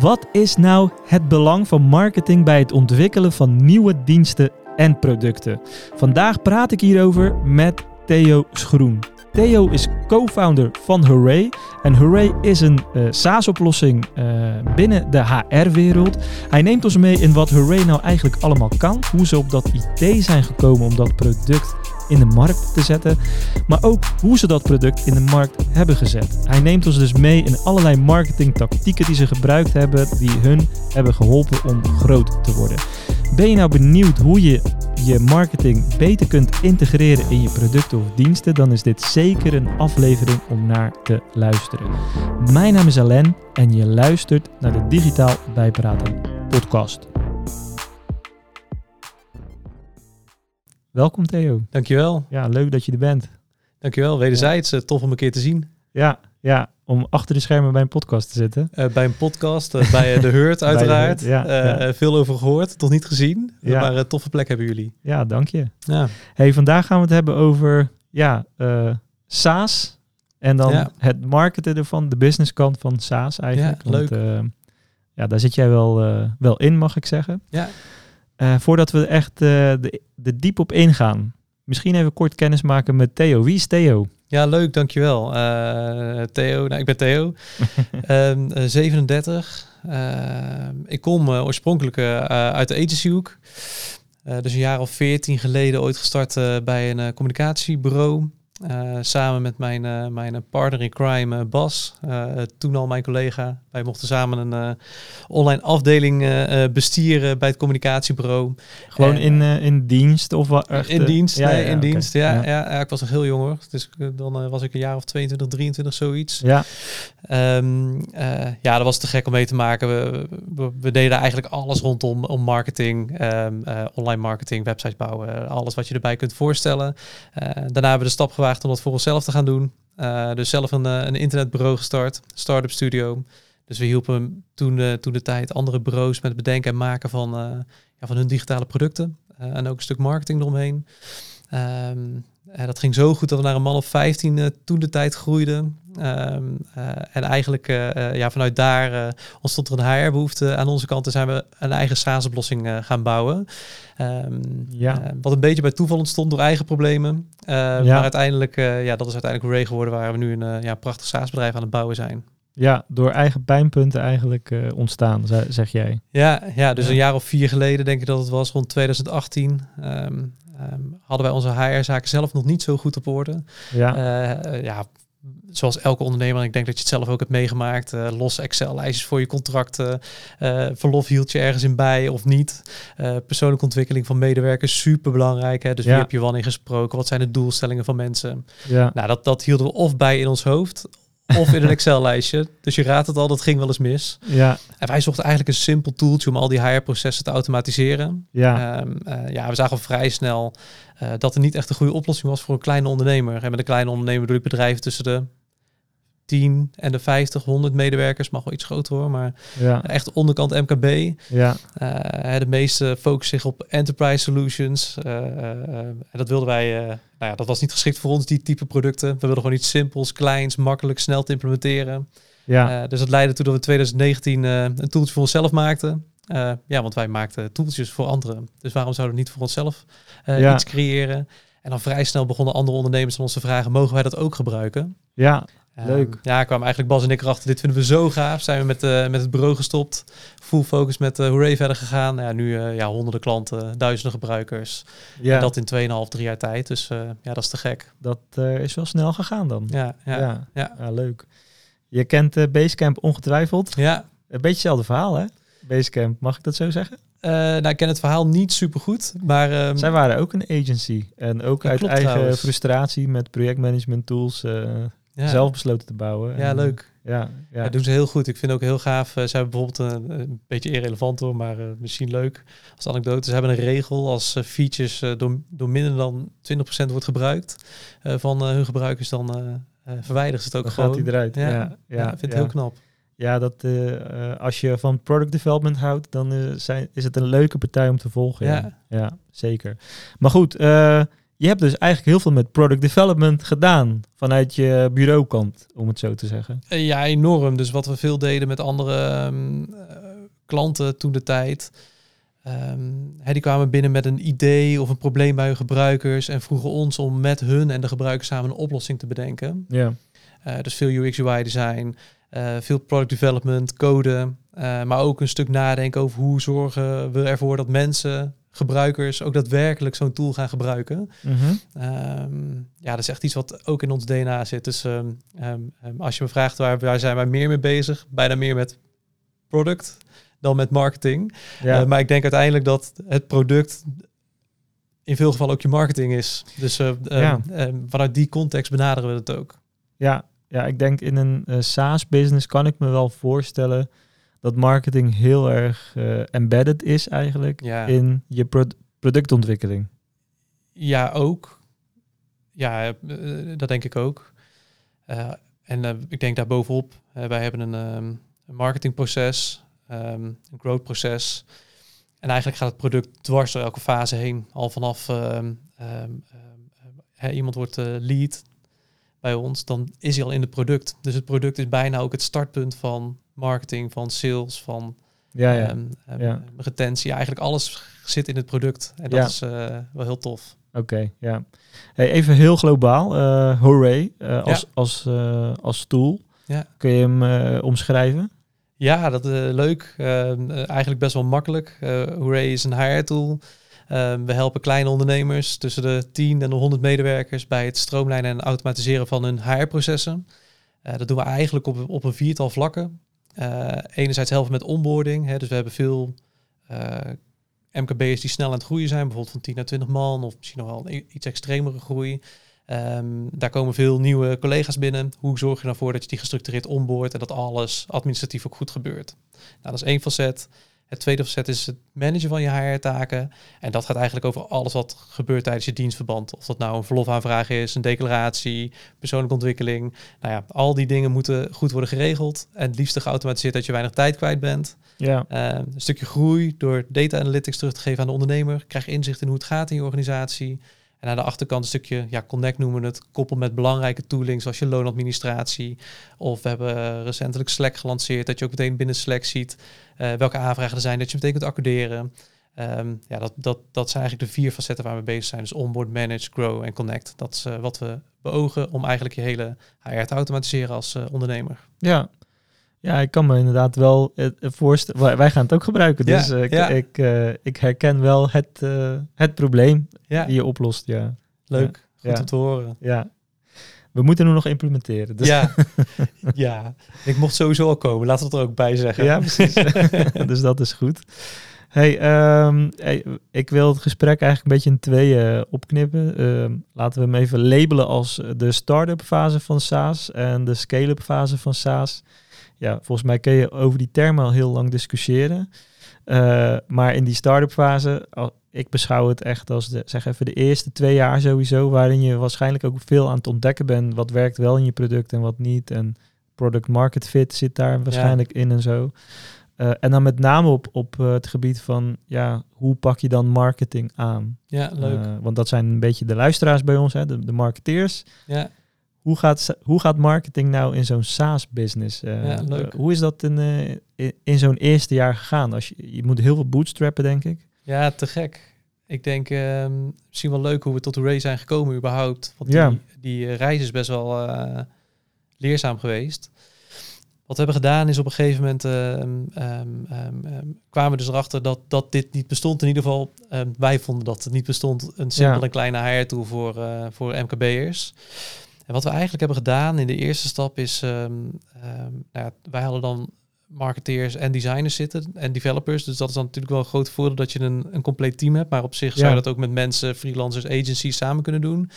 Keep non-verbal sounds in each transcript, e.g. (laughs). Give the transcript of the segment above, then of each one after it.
Wat is nou het belang van marketing bij het ontwikkelen van nieuwe diensten en producten? Vandaag praat ik hierover met Theo Schroen. Theo is co-founder van Hooray. En Hooray is een uh, SaaS-oplossing uh, binnen de HR-wereld. Hij neemt ons mee in wat Hooray nou eigenlijk allemaal kan. Hoe ze op dat idee zijn gekomen om dat product in de markt te zetten. Maar ook hoe ze dat product in de markt hebben gezet. Hij neemt ons dus mee in allerlei marketingtactieken die ze gebruikt hebben. Die hun hebben geholpen om groot te worden. Ben je nou benieuwd hoe je je marketing beter kunt integreren in je producten of diensten, dan is dit zeker een aflevering om naar te luisteren. Mijn naam is Alain en je luistert naar de Digitaal Bijpraten podcast. Welkom Theo. Dankjewel. Ja, leuk dat je er bent. Dankjewel, wederzijds. Ja. Tof om een keer te zien. Ja, ja, om achter de schermen bij een podcast te zitten. Uh, bij een podcast, uh, (laughs) bij de Hurt uiteraard. De ja, uh, ja. Veel over gehoord, toch niet gezien. Ja. Maar een toffe plek hebben jullie. Ja, dank je. Ja. Hey, vandaag gaan we het hebben over ja, SaaS. En dan het marketen ervan, de businesskant van SaaS eigenlijk. Ja, leuk. Want, ja, daar zit jij wel, wel in, mag ik zeggen. Ja. Voordat we echt de, de diep op ingaan. Misschien even kort kennis maken met Theo. Wie is Theo? Ja, leuk, dankjewel. Uh, Theo, nou, ik ben Theo, um, 37. Uh, ik kom oorspronkelijk uit de agencyhoek. dus een jaar of veertien geleden ooit gestart bij een communicatiebureau. Samen met mijn, mijn partner in crime, Bas, toen al mijn collega. Wij mochten samen een online afdeling bestieren bij het communicatiebureau. Gewoon in, in dienst of wat? In dienst, ja, nee, ja, in okay. dienst. Ja, ja. Ja, ik was nog heel jong hoor. Dus dan was ik een jaar of 22, 23, zoiets. Ja. Um, ja, dat was te gek om mee te maken. We, we, we deden eigenlijk alles rondom om marketing, um, online marketing, websites bouwen, alles wat je erbij kunt voorstellen. daarna hebben we de stap gewaagd om dat voor onszelf te gaan doen. Uh, dus zelf een, een internetbureau gestart, Startup Studio. Dus we hielpen toen, uh, toen de tijd andere bureaus met het bedenken en maken van, uh, ja, van hun digitale producten. en ook een stuk marketing eromheen. Um, uh, dat ging zo goed dat we naar een man of 15 uh, toen de tijd groeiden. Um, uh, en eigenlijk ja, vanuit daar ontstond er een HR-behoefte aan onze kant. En zijn we een eigen SaaS-oplossing gaan bouwen. Um, ja. wat een beetje bij toeval ontstond door eigen problemen. ja. Maar uiteindelijk, ja, dat is uiteindelijk Ray geworden waar we nu een ja, prachtig SaaS-bedrijf aan het bouwen zijn. Ja, door eigen pijnpunten eigenlijk uh, ontstaan, zeg jij. Ja, ja dus ja. een jaar of vier geleden denk ik dat het was, rond 2018. Um, um, hadden wij onze HR-zaken zelf nog niet zo goed op orde. Ja. Uh, ja, zoals elke ondernemer, ik denk dat je het zelf ook hebt meegemaakt, uh, los Excel-lijstjes voor je contracten, uh, verlof hield je ergens in bij of niet. Uh, persoonlijke ontwikkeling van medewerkers, super belangrijk. Hè? Dus ja. wie heb je wanneer gesproken? Wat zijn de doelstellingen van mensen? Ja. Nou, dat, dat hielden we of bij in ons hoofd, of in een Excel-lijstje. Dus je raadt het al, dat ging wel eens mis. Ja. En wij zochten eigenlijk een simpel tooltje om al die HR-processen te automatiseren. Ja. Um, uh, ja, we zagen vrij snel uh, dat er niet echt een goede oplossing was voor een kleine ondernemer. En met een kleine ondernemer bedoel ik bedrijven tussen de 10 en de 50, 100 medewerkers, mag wel iets groter hoor, maar ja. echt onderkant MKB. Ja. Uh, de meeste focussen zich op enterprise solutions. En dat wilden wij, nou ja, dat was niet geschikt voor ons, die type producten. We wilden gewoon iets simpels, kleins, makkelijk, snel te implementeren. Ja. dus dat leidde toe dat we in 2019 een toeltje voor onszelf maakten. ja, want wij maakten toeltjes voor anderen. Dus waarom zouden we niet voor onszelf ja. iets creëren? En dan vrij snel begonnen andere ondernemers aan ons te vragen, mogen wij dat ook gebruiken? Ja. Leuk. Um, ja, kwam eigenlijk Bas en ik erachter. Dit vinden we zo gaaf. Zijn we met, uh, met het bureau gestopt. Full focus met uh, Hooray verder gegaan. Ja, nu uh, ja, honderden klanten, duizenden gebruikers. Ja. En dat in 2,5, 3 jaar tijd. Dus ja, dat is te gek. Dat is wel snel gegaan dan. Ja, ja, ja. ja. ja leuk. Je kent Basecamp ongetwijfeld. Ja. Een beetje hetzelfde verhaal hè? Basecamp, mag ik dat zo zeggen? Uh, nou, ik ken het verhaal niet super goed, maar... Um, Zij waren ook een agency. En ook uit eigen trouwens. frustratie met projectmanagement tools... Uh, ja. zelf besloten te bouwen. Ja, en, leuk. Ja, ja. Dat doen ze heel goed. Ik vind ook heel gaaf. Uh, ze hebben bijvoorbeeld een, een beetje irrelevant hoor, maar uh, misschien leuk als anekdote. Ze hebben een regel als uh, features door, door minder dan 20% wordt gebruikt van hun gebruikers, dan verwijderen ze het ook dan gewoon. gaat hij eruit. Ja, ja, ja, ik vind het heel knap. Ja, dat als je van product development houdt, dan zijn, is het een leuke partij om te volgen. Ja, ja zeker. Maar goed, je hebt dus eigenlijk heel veel met product development gedaan vanuit je bureaukant, om het zo te zeggen. Eh, Ja, enorm. Dus wat we veel deden met andere ehm, eh, klanten toen de tijd. hè, die kwamen binnen met een idee of een probleem bij hun gebruikers en vroegen ons om met hun en de gebruikers samen een oplossing te bedenken. Ja, Eh, dus veel UX UI design, veel product development, code, maar ook een stuk nadenken over hoe zorgen we ervoor dat mensen, gebruikers, ook daadwerkelijk zo'n tool gaan gebruiken. Mhm. Ehm, ja, dat is echt iets wat ook in ons DNA zit. Dus ehm, ehm, als je me vraagt waar, waar zijn wij meer mee bezig, bijna meer met product dan met marketing. ja. Eh, maar ik denk uiteindelijk dat het product in veel gevallen ook je marketing is. Dus eh, Ja. vanuit die context benaderen we het ook. Ja, ja, ik denk in een eh, SaaS-business kan ik me wel voorstellen dat marketing heel erg eh, embedded is eigenlijk Ja. in je pro- productontwikkeling. Ja, ook. Ja, eh, dat denk ik ook. Eh, en ik denk daarbovenop, wij hebben een, ehm, een marketingproces, ehm, een growthproces. En eigenlijk gaat het product dwars door elke fase heen. Al vanaf ehm, iemand wordt lead bij ons, dan is hij al in het product. Dus het product is bijna ook het startpunt van marketing, van sales, van Ja, ja. ehm, ehm, Ja. retentie. Eigenlijk alles zit in het product. En dat Ja. is eh, wel heel tof. Oké, ja. Hey, even heel globaal. eh Hooray, eh, als, als, als tool. Ja. Kun je hem omschrijven? Ja, dat is leuk. Ehm, eh, eigenlijk best wel makkelijk. Uh, Hooray is een HR-tool. We helpen kleine ondernemers tussen de 10 en de 100 medewerkers bij het stroomlijnen en automatiseren van hun HR-processen. Uh, dat doen we eigenlijk op, op een viertal vlakken. Uh, enerzijds helpen met onboarding. Hè, dus we hebben veel uh, MKB'ers die snel aan het groeien zijn, bijvoorbeeld van 10 naar 20 man of misschien nog wel een iets extremere groei. Um, daar komen veel nieuwe collega's binnen. Hoe zorg je ervoor dat je die gestructureerd onboardt en dat alles administratief ook goed gebeurt? Nou, dat is één facet. Het tweede facet is het managen van je HR-taken. En dat gaat eigenlijk over alles wat gebeurt tijdens je dienstverband. Of dat nou een verlofaanvraag is, een declaratie, persoonlijke ontwikkeling. Nou ja, al die dingen moeten goed worden geregeld. En het liefst geautomatiseerd dat je weinig tijd kwijt bent. Ja. Uh, een stukje groei door data analytics terug te geven aan de ondernemer. Krijg inzicht in hoe het gaat in je organisatie. En aan de achterkant een stukje, ja, Connect noemen we het, koppel met belangrijke toolings zoals je loonadministratie. Of we hebben recentelijk Slack gelanceerd, dat je ook meteen binnen Slack ziet uh, welke aanvragen er zijn, dat je meteen kunt accorderen. Um, ja, dat, dat, dat zijn eigenlijk de vier facetten waar we bezig zijn. Dus onboard, manage, grow en connect. Dat is uh, wat we beogen om eigenlijk je hele HR te automatiseren als ondernemer. Ja. Ja, ik kan me inderdaad wel voorstellen. Wij, gaan het ook gebruiken. Dus ja, ik, ja. ik, uh, ik, herken wel het, uh, het probleem ja. die je oplost. Ja. Leuk, goed om te horen. Ja. We moeten hem nog implementeren. Dus. Ja. (laughs) ja, ik mocht sowieso al komen. Laten we het er ook bij zeggen. Ja, precies. (laughs) dus dat is goed. Hey, um, hey, ik wil het gesprek eigenlijk een beetje in tweeën uh, opknippen. Uh, laten we hem even labelen als de start-up fase van SaaS en de scale-up fase van SaaS ja, volgens mij kun je over die termen al heel lang discussiëren. Uh, maar in die start-up fase, ik beschouw het echt als de, zeg even de eerste twee jaar sowieso, waarin je waarschijnlijk ook veel aan het ontdekken bent. Wat werkt wel in je product en wat niet. En product market fit zit daar waarschijnlijk ja. in en zo. Uh, en dan met name op, op uh, het gebied van, ja, hoe pak je dan marketing aan? Ja, leuk. want dat zijn een beetje de luisteraars bij ons, hè, de, de marketeers. Ja. Hoe gaat, hoe gaat marketing nou in zo'n SaaS-business? Uh, ja, leuk. hoe is dat in, uh, in, in zo'n eerste jaar gegaan? Als je, je moet heel veel bootstrappen, denk ik. Ja, te gek. Ik denk uh, misschien wel leuk hoe we tot Ray zijn gekomen überhaupt. Want ja. die, die reis is best wel leerzaam geweest. Wat we hebben gedaan is op een gegeven moment um, um, um, kwamen we dus erachter dat, dat dit niet bestond. In ieder geval, wij vonden dat het niet bestond. Een simpel ja. en kleine HR-tool voor, uh, voor MKB'ers. En wat we eigenlijk hebben gedaan in de eerste stap is, um, um, nou ja, wij hadden dan marketeers en designers zitten en developers. Dus dat is dan natuurlijk wel een groot voordeel dat je een, een compleet team hebt. Maar op zich ja. zou je dat ook met mensen, freelancers, agencies samen kunnen doen.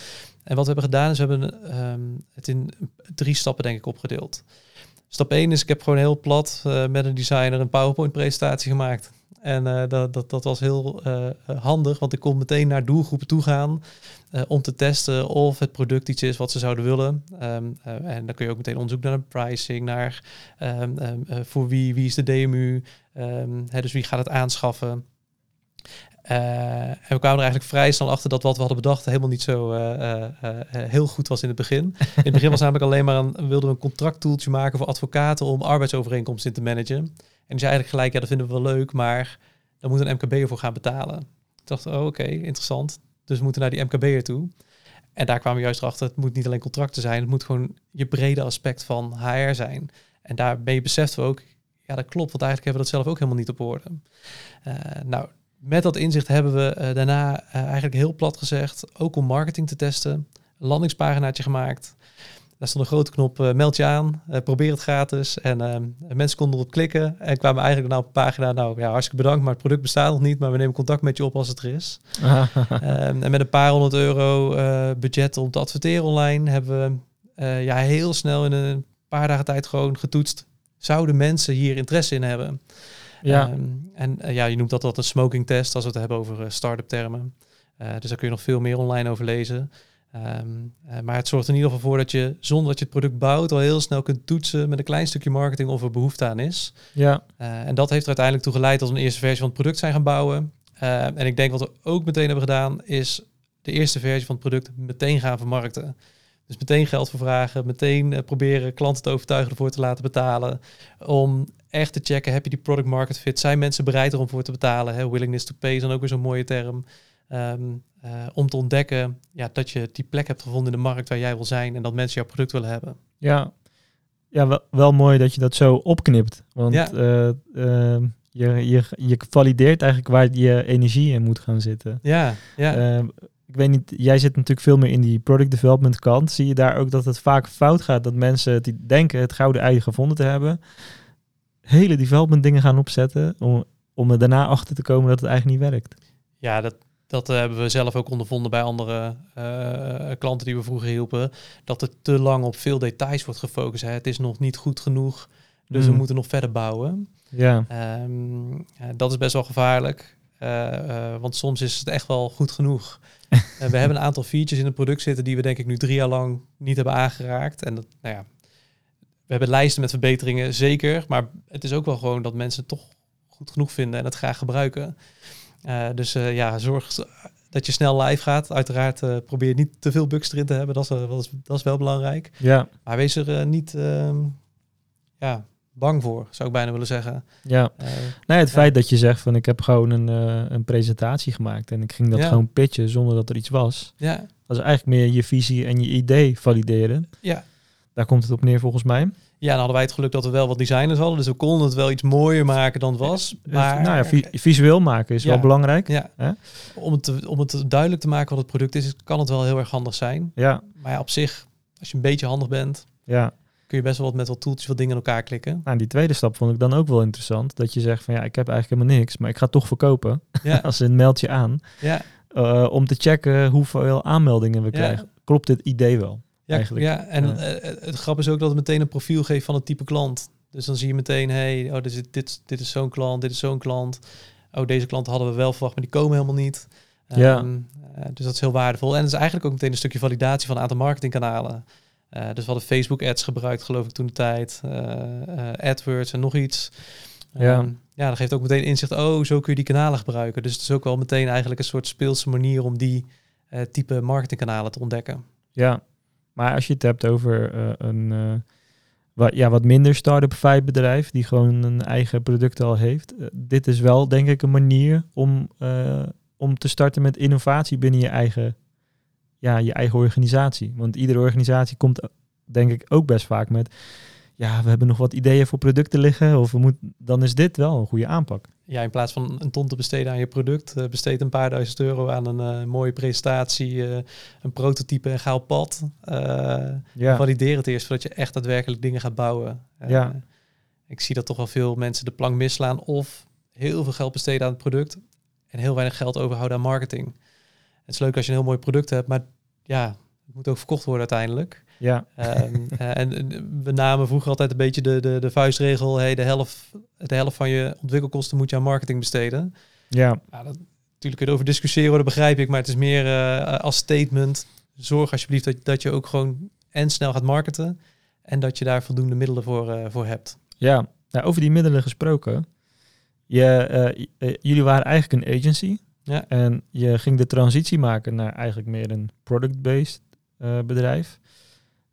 En wat we hebben gedaan is, we hebben um, het in drie stappen denk ik opgedeeld. Stap 1 is, ik heb gewoon heel plat uh, met een designer een PowerPoint presentatie gemaakt. En uh, dat, dat, dat was heel uh, handig, want ik kon meteen naar doelgroepen toe gaan om te testen of het product iets is wat ze zouden willen. Um, en dan kun je ook meteen onderzoek naar de pricing, naar um, um, voor wie, wie is de DMU, hè, dus wie gaat het aanschaffen. En we kwamen er eigenlijk vrij snel achter dat wat we hadden bedacht helemaal niet zo heel goed was in het begin. In het begin was namelijk alleen maar een, wilden we een contracttoeltje maken voor advocaten om arbeidsovereenkomsten te managen. En die zei eigenlijk gelijk, ja dat vinden we wel leuk, maar dan moet een MKB ervoor gaan betalen. Ik dacht, oh, oké, interessant. Dus we moeten naar die MKB'er toe. En daar kwamen we juist achter, het moet niet alleen contracten zijn, het moet gewoon je brede aspect van HR zijn. En daarbij beseften we ook, ja dat klopt, want eigenlijk hebben we dat zelf ook helemaal niet op orde. Nou, met dat inzicht hebben we uh, daarna uh, eigenlijk heel plat gezegd, ook om marketing te testen, een landingspaginaatje gemaakt. Daar stond een grote knop, uh, meld je aan, uh, probeer het gratis. En uh, mensen konden erop klikken en kwamen eigenlijk nou op een pagina, nou ja, hartstikke bedankt, maar het product bestaat nog niet, maar we nemen contact met je op als het er is. um, (laughs) en met een paar honderd euro budget om te adverteren online, hebben we ja, heel snel in een paar dagen tijd gewoon getoetst. Zouden mensen hier interesse in hebben? Ja. Um, en ja, je noemt dat dat een smoking test als we het hebben over start-up termen. dus daar kun je nog veel meer online over lezen. Um, uh, maar het zorgt in ieder geval voor dat je, zonder dat je het product bouwt, al heel snel kunt toetsen met een klein stukje marketing of er behoefte aan is. Ja. En dat heeft er uiteindelijk toe geleid dat we een eerste versie van het product zijn gaan bouwen. En ik denk wat we ook meteen hebben gedaan, is de eerste versie van het product meteen gaan vermarkten. Dus meteen geld voor vragen, meteen proberen klanten te overtuigen ervoor te laten betalen. Om echt te checken, heb je die product market fit? Zijn mensen bereid erom voor te betalen? Hè? Willingness to pay is dan ook weer zo'n mooie term. Um, uh, om te ontdekken ja, dat je die plek hebt gevonden in de markt waar jij wil zijn en dat mensen jouw product willen hebben. Ja, ja wel, wel mooi dat je dat zo opknipt. Want ja. uh, uh, je, je, je valideert eigenlijk waar je energie in moet gaan zitten. Ja, ja. Ehm, ik weet niet, jij zit natuurlijk veel meer in die product development kant. Zie je daar ook dat het vaak fout gaat dat mensen die denken het gouden ei gevonden te hebben, hele development dingen gaan opzetten om, om er daarna achter te komen dat het eigenlijk niet werkt. Ja, dat, dat eh, hebben we zelf ook ondervonden bij andere uh, klanten die we vroeger hielpen. Dat er te lang op veel details wordt gefocust. Hè. Het is nog niet goed genoeg, dus we mm. moeten nog verder bouwen. Ja. Um, dat is best wel gevaarlijk. Uh, want soms is het echt wel goed genoeg. (laughs) en we hebben een aantal features in het product zitten die we denk ik nu drie jaar lang niet hebben aangeraakt. En dat, nou ja, we hebben lijsten met verbeteringen, zeker. Maar het is ook wel gewoon dat mensen het toch goed genoeg vinden en het graag gebruiken. Uh, dus uh, ja, zorg dat je snel live gaat. Uiteraard uh, probeer niet te veel bugs erin te hebben. Dat is, dat is, dat is wel belangrijk. Ja. Maar wees er niet ehm, ja, bang voor, zou ik bijna willen zeggen. Ja. nee, het feit dat je zegt van ik heb gewoon een, een presentatie gemaakt en ik ging dat gewoon pitchen zonder dat er iets was. Ja. Dat is eigenlijk meer je visie en je idee valideren. Ja. Daar komt het op neer volgens mij. Ja, dan hadden wij het geluk dat we wel wat designers hadden. Dus we konden het wel iets mooier maken dan het was. Maar, nou ja, visueel maken is wel belangrijk. Ja. Hè? Om, het te, om het duidelijk te maken wat het product is, kan het wel heel erg handig zijn. Ja. Maar ja, op zich, als je een beetje handig bent, ja. Kun je best wel wat met wat toeltjes wat dingen in elkaar klikken. Nou, die tweede stap vond ik dan ook wel interessant. Dat je zegt van ja, ik heb eigenlijk helemaal niks, maar ik ga toch verkopen. Ja. (laughs) als een mailtje aan. Ja. Uh, om te checken hoeveel aanmeldingen we krijgen. Klopt dit idee wel? Ja, eigenlijk. ja en eh, het grap is ook dat het meteen een profiel geeft van het type klant. Dus dan zie je meteen, hey, oh, dit is, dit, dit is zo'n klant, dit is zo'n klant. Oh, deze klant hadden we wel verwacht, maar die komen helemaal niet. Ja. Uh, dus dat is heel waardevol. En het is eigenlijk ook meteen een stukje validatie van een aantal marketingkanalen. Uh, dus we hadden Facebook ads gebruikt, geloof ik, toen de tijd. AdWords en nog iets. Ja. Um, ja, dat geeft ook meteen inzicht, oh, zo kun je die kanalen gebruiken. Dus het is ook wel meteen eigenlijk een soort speelse manier om die type marketingkanalen te ontdekken. Ja, maar als je het hebt over een wat, ja, wat minder start-up vibe bedrijf, die gewoon een eigen product al heeft. Uh, dit is wel denk ik een manier om, om te starten met innovatie binnen je eigen, ja, je eigen organisatie. Want iedere organisatie komt denk ik ook best vaak met ja, we hebben nog wat ideeën voor producten liggen. Of we moeten, dan is dit wel een goede aanpak. Ja, in plaats van een ton te besteden aan je product, uh, besteed een paar duizend euro aan een uh, mooie presentatie, uh, een prototype en ga op pad. ja. Valideer het eerst voordat je echt daadwerkelijk dingen gaat bouwen. ja. Ik zie dat toch wel veel mensen de plank misslaan of heel veel geld besteden aan het product en heel weinig geld overhouden aan marketing. Het is leuk als je een heel mooi product hebt, maar ja, het moet ook verkocht worden uiteindelijk. Ja. (laughs) Um, en we namen vroeger altijd een beetje de, de, de vuistregel, hey, de, helft, de helft van je ontwikkelkosten moet je aan marketing besteden. Ja. Dat, natuurlijk kun je over discussiëren, dat begrijp ik, maar het is meer uh, als statement. Zorg alsjeblieft dat, dat je ook gewoon en snel gaat marketen en dat je daar voldoende middelen voor, uh, voor hebt. Ja, nou, over die middelen gesproken. Je, uh, jullie waren eigenlijk een agency. Ja. En je ging de transitie maken naar eigenlijk meer een product-based eh, bedrijf.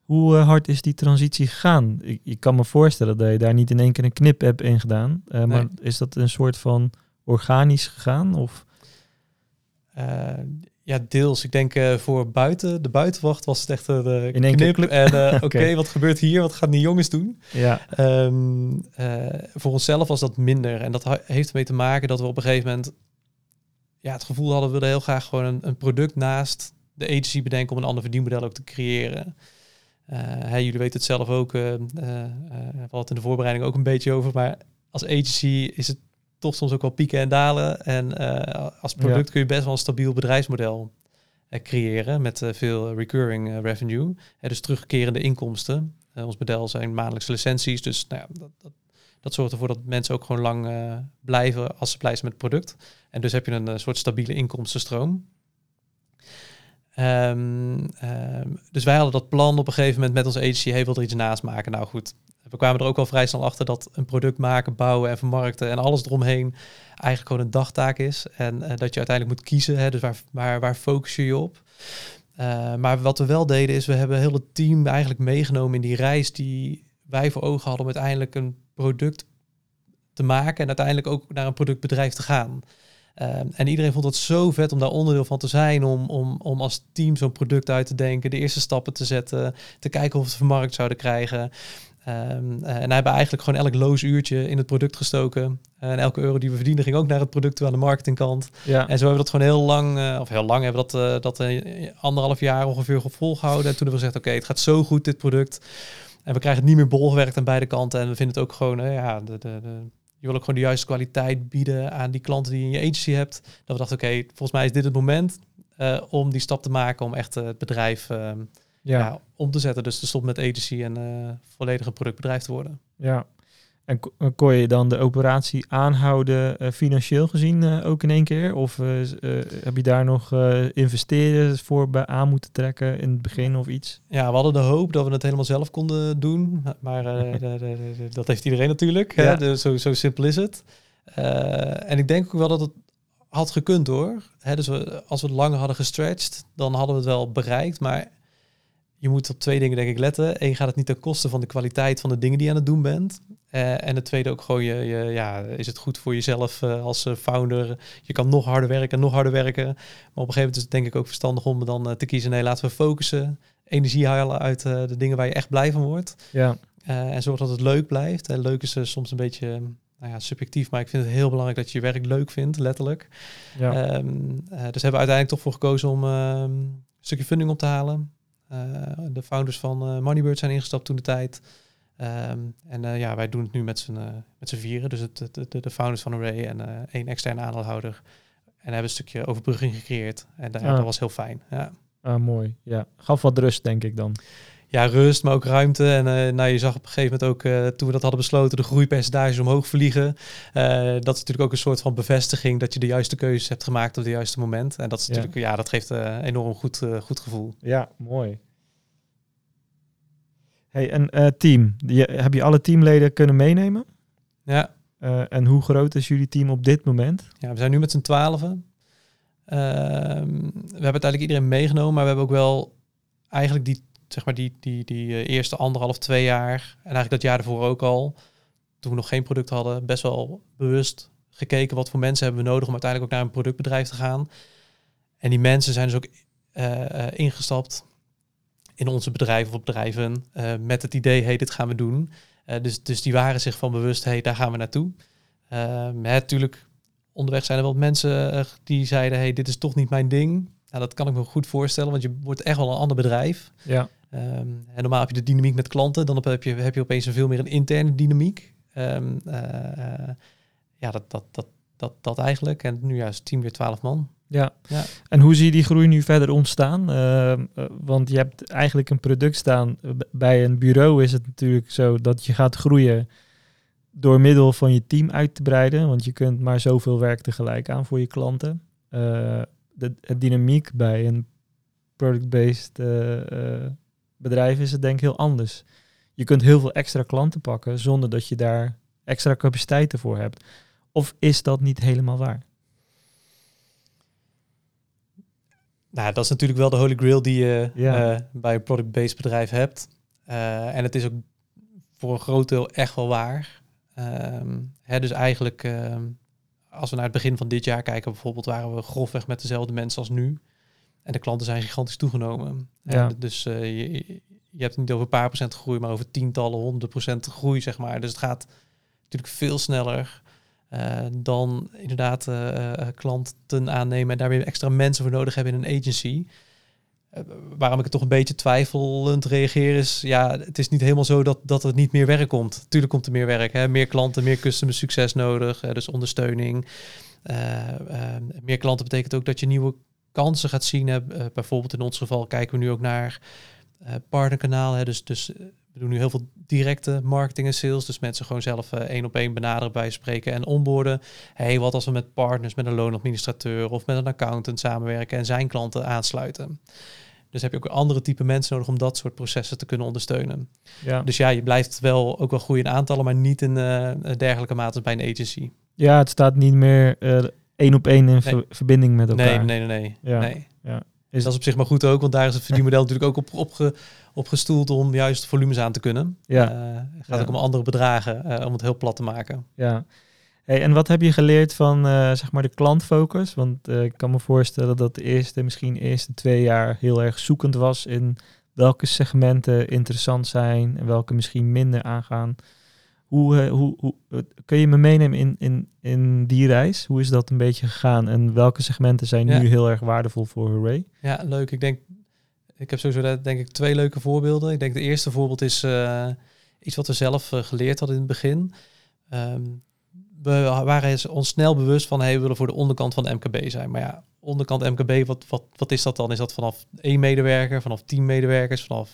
Hoe eh, hard is die transitie gegaan? Ik, ik kan me voorstellen dat je daar niet in één keer een knip hebt in gedaan. eh, Maar is dat een soort van organisch gegaan? Of? Ja, deels. Ik denk voor buiten, de buitenwacht was het echt een uh, In één keer knip. En eh, (laughs) oké, wat gebeurt hier? Wat gaan die jongens doen? Ja, Ehm, eh, voor onszelf was dat minder. En dat heeft ermee te maken dat we op een gegeven moment ja, het gevoel hadden, we wilden heel graag gewoon een, een product naast de agency bedenken om een ander verdienmodel ook te creëren. Eh, jullie weten het zelf ook, eh, we hadden het in de voorbereiding ook een beetje over, maar als agency is het toch soms ook wel pieken en dalen. En als product kun je best wel een stabiel bedrijfsmodel creëren met veel recurring revenue. Dus terugkerende inkomsten. Ons model zijn maandelijkse licenties, dus nou ja, dat, dat, dat zorgt ervoor dat mensen ook gewoon lang eh, blijven als ze blij zijn met het product. En dus heb je een eh, soort stabiele inkomstenstroom. Ehm, ehm, dus wij hadden dat plan op een gegeven moment met onze agency, hey, wil er iets naast maken? Nou goed, we kwamen er ook al vrij snel achter dat een product maken, bouwen en vermarkten en alles eromheen eigenlijk gewoon een dagtaak is. En eh, dat je uiteindelijk moet kiezen, hè, dus waar, waar, focus je je op? Maar wat we wel deden is, we hebben heel het team eigenlijk meegenomen in die reis die wij voor ogen hadden om uiteindelijk een product te maken en uiteindelijk ook naar een productbedrijf te gaan. Uh, en iedereen vond het zo vet om daar onderdeel van te zijn, om, om, om als team zo'n product uit te denken, de eerste stappen te zetten, te kijken of we het vermarkt zouden krijgen. Um, en hebben eigenlijk gewoon elk loos uurtje in het product gestoken. En elke euro die we verdienen ging ook naar het product toe aan de marketingkant. ja. En zo hebben we dat gewoon heel lang, uh, of heel lang hebben we dat, uh, dat uh, anderhalf jaar ongeveer volgehouden. En toen hebben we gezegd, oké, okay, het gaat zo goed dit product. En we krijgen het niet meer bolgewerkt aan beide kanten. En we vinden het ook gewoon, ja, de, de, de, je wil ook gewoon de juiste kwaliteit bieden aan die klanten die je in je agency hebt. Dat we dachten, oké, okay, volgens mij is dit het moment uh, om die stap te maken om echt uh, het bedrijf uh, ja. ja. om te zetten. Dus te stoppen met agency en volledig een productbedrijf te worden. Ja, en kon je dan de operatie aanhouden uh, financieel gezien uh, ook in één keer? Of uh, heb je daar nog investeerders voor bij aan moeten trekken in het begin of iets? Ja, we hadden de hoop dat we het helemaal zelf konden doen. Maar (laughs) dat heeft iedereen natuurlijk. Ja. Hè? zo, zo simpel is het. en ik denk ook wel dat het had gekund hoor. Hè, dus we, als we het langer hadden gestretched, dan hadden we het wel bereikt. Maar je moet op twee dingen denk ik letten. Eén gaat het niet ten koste van de kwaliteit van de dingen die je aan het doen bent. Uh, en het tweede ook gewoon, je, je, ja, is het goed voor jezelf uh, als uh, founder? Je kan nog harder werken, nog harder werken. Maar op een gegeven moment is het denk ik ook verstandig om dan te kiezen. Nee, laten we focussen. Energie halen uit de dingen waar je echt blij van wordt. Ja. en zorg dat het leuk blijft. En leuk is soms een beetje nou ja, subjectief, maar ik vind het heel belangrijk dat je je werk leuk vindt, letterlijk. Ja. Um, dus hebben we uiteindelijk toch voor gekozen om um, een stukje funding op te halen. Uh, de founders van uh, Moneybird zijn ingestapt toen de tijd. Um, en uh, ja, wij doen het nu met z'n, met z'n vieren. Dus het, het, de, de founders van Array en één externe aandeelhouder. En hebben een stukje overbrugging gecreëerd. En dat, ah. dat was heel fijn. Ja. Ah, mooi. Ja, gaf wat rust, denk ik dan. Ja, rust, maar ook ruimte. En uh, nou, je zag op een gegeven moment ook, uh, toen we dat hadden besloten, de groeipercentages omhoog vliegen. Uh, dat is natuurlijk ook een soort van bevestiging dat je de juiste keuzes hebt gemaakt op het juiste moment. En dat is natuurlijk, ja, ja dat geeft een enorm goed, goed gevoel. Ja, mooi. Hey, en team, je, heb je alle teamleden kunnen meenemen? Ja. en hoe groot is jullie team op dit moment? Ja, we zijn nu met z'n twaalfen. Ehm, we hebben uiteindelijk iedereen meegenomen, maar we hebben ook wel eigenlijk die zeg maar die, die, die uh, eerste anderhalf, twee jaar en eigenlijk dat jaar ervoor ook al, toen we nog geen product hadden, best wel bewust gekeken wat voor mensen hebben we nodig om uiteindelijk ook naar een productbedrijf te gaan. En die mensen zijn dus ook uh, uh, ingestapt in onze bedrijven of bedrijven met het idee, hey, dit gaan we doen. dus, dus die waren zich van bewust, hey, daar gaan we naartoe. natuurlijk, onderweg zijn er wel mensen die zeiden, hey, dit is toch niet mijn ding. Nou, dat kan ik me goed voorstellen, want je wordt echt wel een ander bedrijf. Ja. Um, en normaal heb je de dynamiek met klanten, dan heb je, heb je opeens een veel meer een interne dynamiek. Um, uh, uh, ja, dat, dat, dat, dat, dat eigenlijk. En nu ja, is het team weer 12 man. Ja. ja. En hoe zie je die groei nu verder ontstaan? Uh, want je hebt eigenlijk een product staan. Bij een bureau is het natuurlijk zo dat je gaat groeien door middel van je team uit te breiden. Want je kunt maar zoveel werk tegelijk aan voor je klanten. Uh, de, de, dynamiek bij een product-based uh, bedrijf is het denk ik heel anders. Je kunt heel veel extra klanten pakken zonder dat je daar extra capaciteiten voor hebt. Of is dat niet helemaal waar? Nou, dat is natuurlijk wel de holy grail die je Ja. eh, bij een product-based bedrijf hebt. Eh, en het is ook voor een groot deel echt wel waar. Ehm, hè, dus eigenlijk, ehm, als we naar het begin van dit jaar kijken, bijvoorbeeld, waren we grofweg met dezelfde mensen als nu. En de klanten zijn gigantisch toegenomen. Ja. En dus eh, je, je hebt het niet over een paar procent groei, maar over tientallen, honderden procent groei, zeg maar. Dus het gaat natuurlijk veel sneller eh, dan inderdaad eh, klanten aannemen en daar weer extra mensen voor nodig hebben in een agency. Eh, waarom ik het toch een beetje twijfelend reageer is, ja, het is niet helemaal zo dat, dat er niet meer werk komt. Tuurlijk komt er meer werk, hè? meer klanten, meer customer succes nodig, dus ondersteuning. Eh, eh, meer klanten betekent ook dat je nieuwe kansen gaat zien. Hè? Bijvoorbeeld in ons geval kijken we nu ook naar partnerkanaal. Hè? Dus, dus we doen nu heel veel directe marketing en sales. Dus mensen gewoon zelf één op één benaderen bij spreken en onboorden. hey, wat als we met partners, met een loonadministrateur of met een accountant samenwerken en zijn klanten aansluiten. Dus heb je ook andere type mensen nodig om dat soort processen te kunnen ondersteunen. Ja. Dus ja, je blijft wel ook wel groeien in aantallen, maar niet in eh, dergelijke mate bij een agency. ja, het staat niet meer eh, één op één in ver- verbinding met elkaar. Nee, nee, nee, nee. Ja, nee. ja. Is dat is op zich maar goed ook, want daar is het verdienmodel (laughs) natuurlijk ook op, opge, opgestoeld om juist volumes aan te kunnen. Ja. Eh, het gaat Ja. ook om andere bedragen, eh, om het heel plat te maken. Ja. Hey, en wat heb je geleerd van eh, zeg maar de klantfocus? Want eh, ik kan me voorstellen dat de eerste, misschien eerste twee jaar heel erg zoekend was in welke segmenten interessant zijn en welke misschien minder aangaan. Hoe, eh, hoe, hoe kun je me meenemen in, in, in die reis? Hoe is dat een beetje gegaan en welke segmenten zijn Ja. nu heel erg waardevol voor Hooray? Ja, leuk. Ik denk, ik heb sowieso denk ik twee leuke voorbeelden. Ik denk de eerste voorbeeld is iets wat we zelf geleerd hadden in het begin. Ehm, we waren ons snel bewust van, hey, we willen voor de onderkant van de MKB zijn. Maar ja, onderkant MKB, wat, wat, wat is dat dan? Is dat vanaf één medewerker, vanaf tien medewerkers, vanaf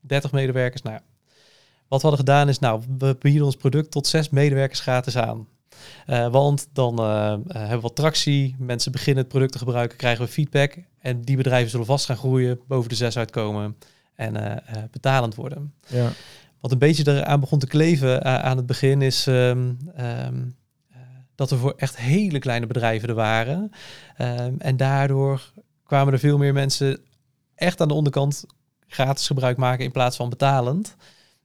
30 medewerkers? Nou, ja. wat we hadden gedaan is, nou, we bieden ons product tot zes medewerkers gratis aan. Eh, want dan eh, eh, hebben we wat tractie, mensen beginnen het product te gebruiken, krijgen we feedback. En die bedrijven zullen vast gaan groeien, boven de zes uitkomen en betalend worden. Ja, Wat een beetje eraan begon te kleven aan het begin is ehm, ehm, eh, dat er voor echt hele kleine bedrijven er waren. Ehm, en daardoor kwamen er veel meer mensen echt aan de onderkant gratis gebruik maken in plaats van betalend.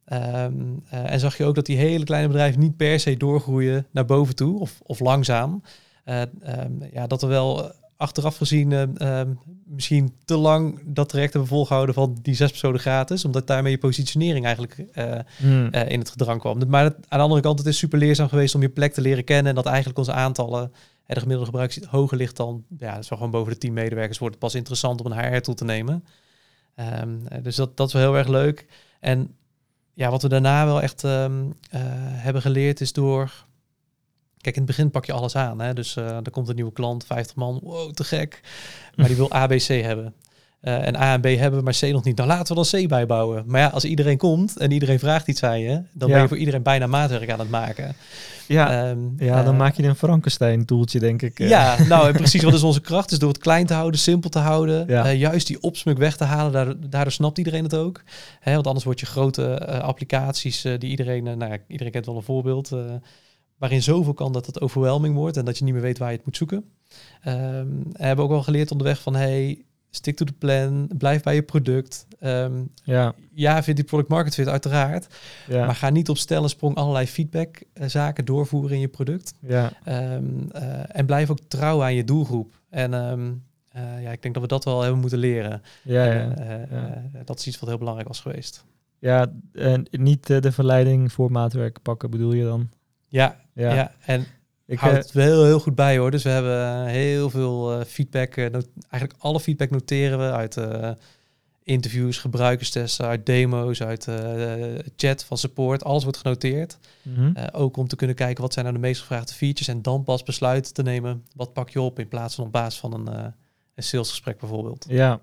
Ehm, eh, en zag je ook dat die hele kleine bedrijven niet per se doorgroeien naar boven toe of, of langzaam. Eh, ehm, ja, dat er wel achteraf gezien eh, ehm, misschien te lang dat traject hebben volgehouden van die zes personen gratis, omdat daarmee je positionering eigenlijk eh, Hmm. eh, in het gedrang kwam. Maar het- aan de andere kant, het is super leerzaam geweest om je plek te leren kennen en dat eigenlijk onze aantallen, eh, de gemiddelde gebruik hoger ligt dan, ja, dat is wel gewoon boven de 10 medewerkers, wordt het pas interessant om een HR-tool te nemen. Ehm, eh, dus dat, dat is wel heel erg leuk. En ja, wat we daarna wel echt ehm, hebben geleerd is door... Kijk, in het begin pak je alles aan. Hè? Dus eh er komt een nieuwe klant, 50 man, wow, te gek. Maar die wil ABC hebben. Eh, en A en B hebben maar C nog niet. Nou, laten we dan C bijbouwen. Maar ja, als iedereen komt en iedereen vraagt iets aan je, dan Ja. ben je voor iedereen bijna maatwerk aan het maken. ja, Ehm, ja, dan eh, maak je een Frankenstein-toeltje, denk ik. ja, (laughs) nou en precies wat is onze kracht? Is door het klein te houden, simpel te houden. Ja. juist die opsmuk weg te halen, daardoor, daardoor snapt iedereen het ook. Hè, want anders word je grote applicaties die iedereen, nou ja, iedereen kent wel een voorbeeld, waarin zoveel kan dat het overwhelming wordt en dat je niet meer weet waar je het moet zoeken. Ehm, we hebben ook wel geleerd onderweg van, hey, stick to the plan, blijf bij je product. Ehm, ja, ja, vind die product market fit uiteraard, ja, maar ga niet op stel en sprong allerlei feedback eh, zaken doorvoeren in je product. ja. Ehm, eh, en blijf ook trouw aan je doelgroep. En eh, ja, ik denk dat we dat wel hebben moeten leren. Ja, ja. Ja. dat is iets wat heel belangrijk was geweest. Ja, en niet de verleiding voor maatwerk pakken bedoel je dan? Ja, Ja, ja. en ik, houd eh, het wel heel, heel goed bij hoor. Dus we hebben eh, heel veel eh, feedback. eigenlijk alle feedback noteren we uit eh, interviews, gebruikerstesten, uit demo's, uit chat van support. Alles wordt genoteerd. mhm. Ook om te kunnen kijken wat zijn nou de meest gevraagde features en dan pas besluiten te nemen. Wat pak je op in plaats van op basis van een, een salesgesprek bijvoorbeeld. Ja,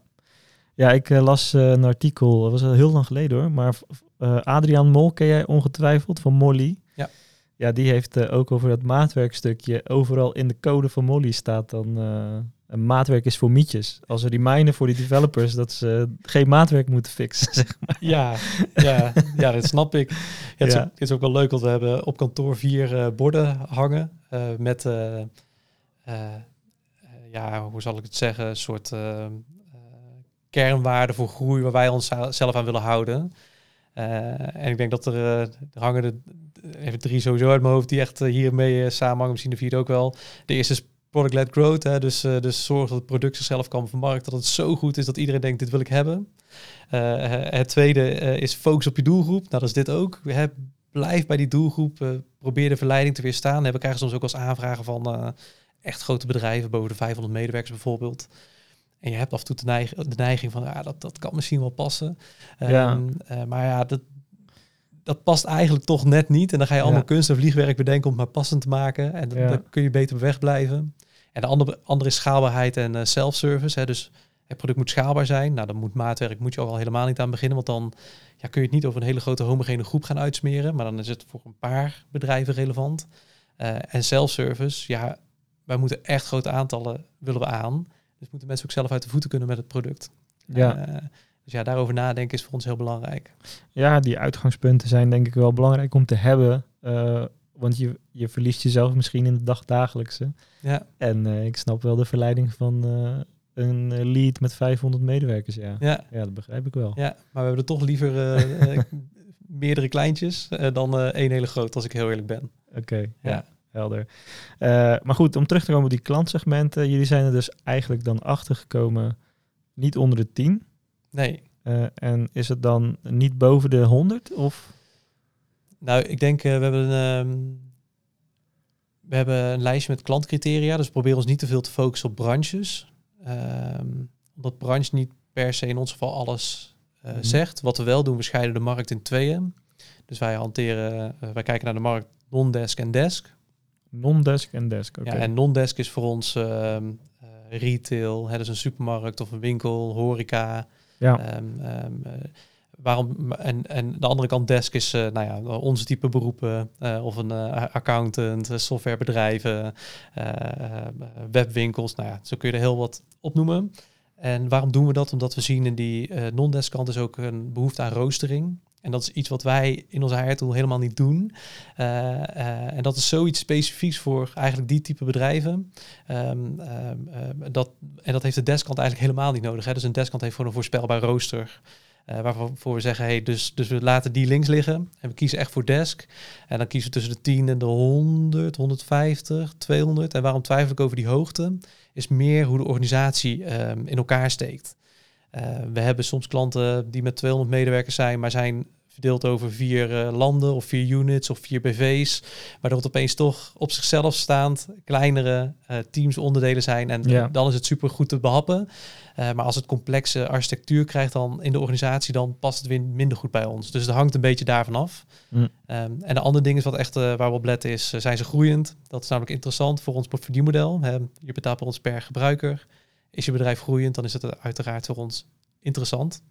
ja ik las een artikel, dat was al heel lang geleden hoor, maar eh Adriaan Mol ken jij ongetwijfeld van Molly. Ja. Ja, die heeft eh, ook over dat maatwerkstukje. Overal in de code van Molly staat dan eh, een maatwerk is voor mietjes. Als een reminder voor die developers dat ze geen maatwerk moeten fixen. (laughs) zeg maar. Ja, ja, ja, dat snap ik. Ja, het, is ook, het is ook wel leuk, want we hebben op kantoor vier eh, borden hangen met, ja, hoe zal ik het zeggen, een soort kernwaarden voor groei waar wij ons zelf aan willen houden. En ik denk dat er, er hangen de, even drie sowieso uit mijn hoofd die echt hiermee samenhangen. Misschien de vierde ook wel. De eerste is product-led growth. Hè? Dus, dus zorg dat het product zichzelf kan vermarkten. Dat het zo goed is dat iedereen denkt, dit wil ik hebben. het tweede is focus op je doelgroep. Nou, dat is dit ook. We blijf bij die doelgroep. probeer de verleiding te weerstaan. We krijgen soms ook als aanvragen van echt grote bedrijven, boven de 500 medewerkers bijvoorbeeld. En je hebt af en toe de, neig de neiging van, ja, dat, dat kan misschien wel passen. Ja. Ehm, eh, maar ja, dat, dat past eigenlijk toch net niet. En dan ga je allemaal kunst en vliegwerk bedenken om het maar passend te maken. En dan, dan kun je beter wegblijven. En de andere, andere is schaalbaarheid en uh, self-service. Dus het product moet schaalbaar zijn. Nou, dan moet maatwerk moet je ook al helemaal niet aan beginnen. Want dan ja, kun je het niet over een hele grote homogene groep gaan uitsmeren. Maar dan is het voor een paar bedrijven relevant. Uh, en self-service, ja, wij moeten echt grote aantallen willen we aan. Dus moeten mensen ook zelf uit de voeten kunnen met het product. Ja. Uh, dus ja, daarover nadenken is voor ons heel belangrijk. Ja, die uitgangspunten zijn denk ik wel belangrijk om te hebben. Uh, want je, je verliest jezelf misschien in de dagdagelijkse. Ja. En uh, ik snap wel de verleiding van een lead met 500 medewerkers. Ja. Ja. ja, dat begrijp ik wel. Ja, maar we hebben er toch liever (laughs) meerdere kleintjes dan één hele groot, als ik heel eerlijk ben. Oké, ja helder. Uh, maar goed, om terug te komen op die klantsegmenten. Jullie zijn er dus eigenlijk dan achter gekomen niet onder de 10. Nee. Uh, en is het dan niet boven de 100? Of? Nou, ik denk, uh, we hebben een... Um, we hebben een lijstje met klantcriteria, dus we proberen ons niet te veel te focussen op branches. Um, omdat branche niet per se in ons geval alles uh, mm -hmm. zegt. Wat we wel doen, we scheiden de markt in tweeën. Dus wij hanteren, wij kijken naar de markt non-desk en desk. Non-desk en desk. Ja, en non-desk is voor ons uh, retail, hè, dus een supermarkt of een winkel, horeca. Ja. Um, um, waarom, en, en de andere kant desk is uh, nou ja, onze type beroepen uh, of een accountant, softwarebedrijven, webwinkels. Nou ja, zo kun je er heel wat opnoemen. En waarom doen we dat? Omdat we zien in die non-desk kant is ook een behoefte aan roostering. En dat is iets wat wij in onze HR tool helemaal niet doen. Uh, uh, en dat is zoiets specifieks voor eigenlijk die type bedrijven. Um, um, dat, en dat heeft de deskkant eigenlijk helemaal niet nodig. Hè. Dus een deskkant heeft gewoon een voorspelbaar rooster. Uh, waarvoor we zeggen, hey, dus, dus we laten die links liggen en we kiezen echt voor desk. En dan kiezen we tussen de 10 en de 100, 150, 200. En waarom twijfel ik over die hoogte? Is meer hoe de organisatie in elkaar steekt. Uh, we hebben soms klanten die met 200 medewerkers zijn, maar zijn verdeeld over vier uh, landen of vier units of vier BV's, waardoor het opeens toch op zichzelf staand kleinere uh, teams onderdelen zijn en ja. dan is het super goed te behappen. Uh, maar als het complexe architectuur krijgt dan in de organisatie, dan past het weer minder goed bij ons. Dus het hangt een beetje daarvan af. Mm. Um, en de andere ding is wat echt waar we op letten is, zijn ze groeiend? Dat is namelijk interessant voor ons verdienmodel. je betaalt per ons per gebruiker. Is je bedrijf groeiend, dan is het uiteraard voor ons interessant.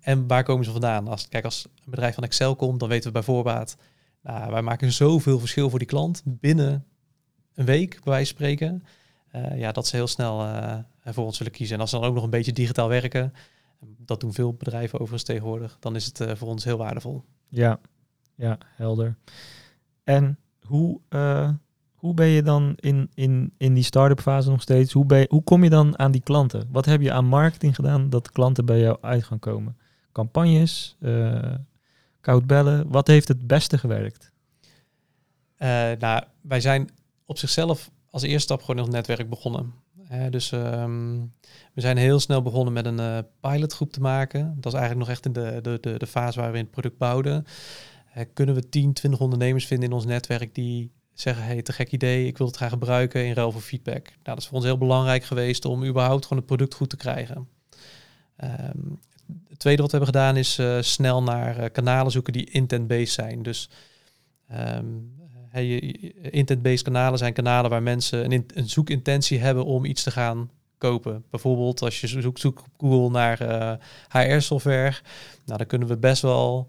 En waar komen ze vandaan? Als, kijk, als een bedrijf van Excel komt, dan weten we bij voorbaat, nou, wij maken zoveel verschil voor die klant binnen een week, bij wijze van spreken. Uh, ja, dat ze heel snel uh, voor ons zullen kiezen. En als ze dan ook nog een beetje digitaal werken, dat doen veel bedrijven overigens tegenwoordig, dan is het uh, voor ons heel waardevol. Ja, ja, helder. En hoe, hoe ben je dan in, in, in die start-up fase nog steeds? Hoe, ben hoe kom je dan aan die klanten? Wat heb je aan marketing gedaan dat klanten bij jou uit gaan komen? campagnes, uh, koud bellen. Wat heeft het beste gewerkt? Uh, nou, wij zijn op zichzelf als eerste stap gewoon in ons netwerk begonnen. dus um, we zijn heel snel begonnen met een uh, pilotgroep te maken. Dat is eigenlijk nog echt in de, de, de, de fase waar we in het product bouwden. kunnen we 10, 20 ondernemers vinden in ons netwerk die zeggen, hey, te gek idee, ik wil het graag gebruiken in ruil voor feedback. Nou, dat is voor ons heel belangrijk geweest om überhaupt gewoon het product goed te krijgen. Um, het tweede wat we hebben gedaan is uh, snel naar uh, kanalen zoeken die intent-based zijn. Dus um, hey, intent-based kanalen zijn kanalen waar mensen een, een, zoekintentie hebben om iets te gaan kopen. Bijvoorbeeld als je zoekt, zoekt op Google naar uh, eh, HR-software, nou, dan kunnen we best wel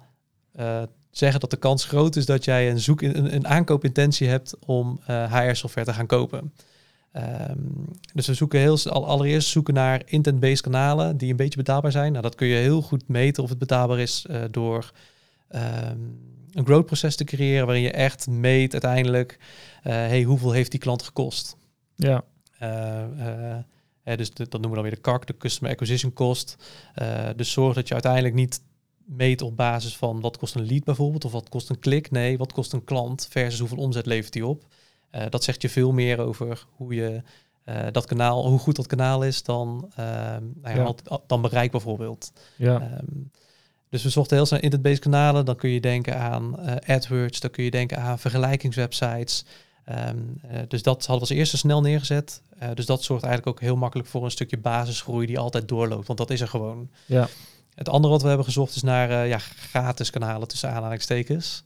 zeggen dat de kans groot is dat jij een, zoek, een, een aankoopintentie hebt om HR-software te gaan kopen. Um, dus we zoeken heel allereerst zoeken naar intent-based kanalen die een beetje betaalbaar zijn. Nou, dat kun je heel goed meten of het betaalbaar is uh, door um, een growth proces te creëren waarin je echt meet uiteindelijk, uh, hey, hoeveel heeft die klant gekost? Ja. Uh, dus de, dat noemen we dan weer de CAC, de Customer Acquisition Cost. dus zorg dat je uiteindelijk niet meet op basis van wat kost een lead bijvoorbeeld, of wat kost een klik. Nee, wat kost een klant versus hoeveel omzet levert die op. dat zegt je veel meer over hoe je dat kanaal, hoe goed dat kanaal is dan, ehm, nou ja, ja. dan bereik bijvoorbeeld. Ja. Ehm, dus we zochten heel snel internet-based kanalen. Dan kun je denken aan AdWords, dan kun je denken aan vergelijkingswebsites. Ehm, eh, dus dat hadden we als eerste snel neergezet. Dus dat zorgt eigenlijk ook heel makkelijk voor een stukje basisgroei die altijd doorloopt. Want dat is er gewoon. Ja. Het andere wat we hebben gezocht is naar ja, gratis kanalen tussen aanhalingstekens.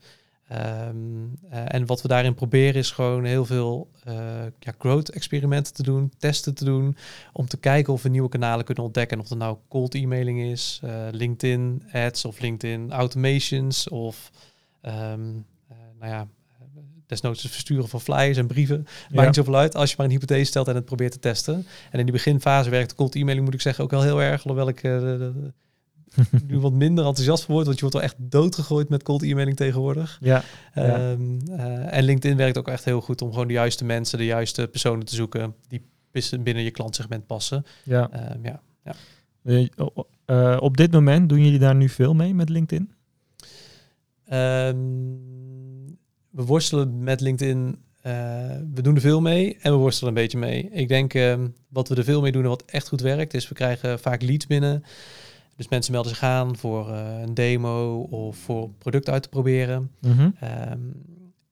Um, en wat we daarin proberen is gewoon heel veel uh, ja, growth experimenten te doen, testen te doen, om te kijken of we nieuwe kanalen kunnen ontdekken. Of het nou cold emailing is, LinkedIn ads of LinkedIn automations of um, nou ja, desnoods het versturen van flyers en brieven. Maakt niet zoveel uit als je maar een hypothese stelt en het probeert te testen. En in die beginfase werkt cold emailing, moet ik zeggen, ook wel heel erg. Alhoewel ik (laughs) nu wat minder enthousiast voor wordt, want je wordt wel echt doodgegooid met cold emailing tegenwoordig. Ja. Um, en LinkedIn werkt ook echt heel goed om gewoon de juiste mensen, de juiste personen te zoeken die binnen je klantsegment passen. Ja. Um, ja. ja. Uh, op dit moment doen jullie daar nu veel mee met LinkedIn? Um, we worstelen met LinkedIn. Uh, we doen er veel mee en we worstelen een beetje mee. Ik denk wat we er veel mee doen en wat echt goed werkt, is we krijgen vaak leads binnen. Dus mensen melden zich aan voor uh, een demo of voor een product uit te proberen. Mm -hmm. um,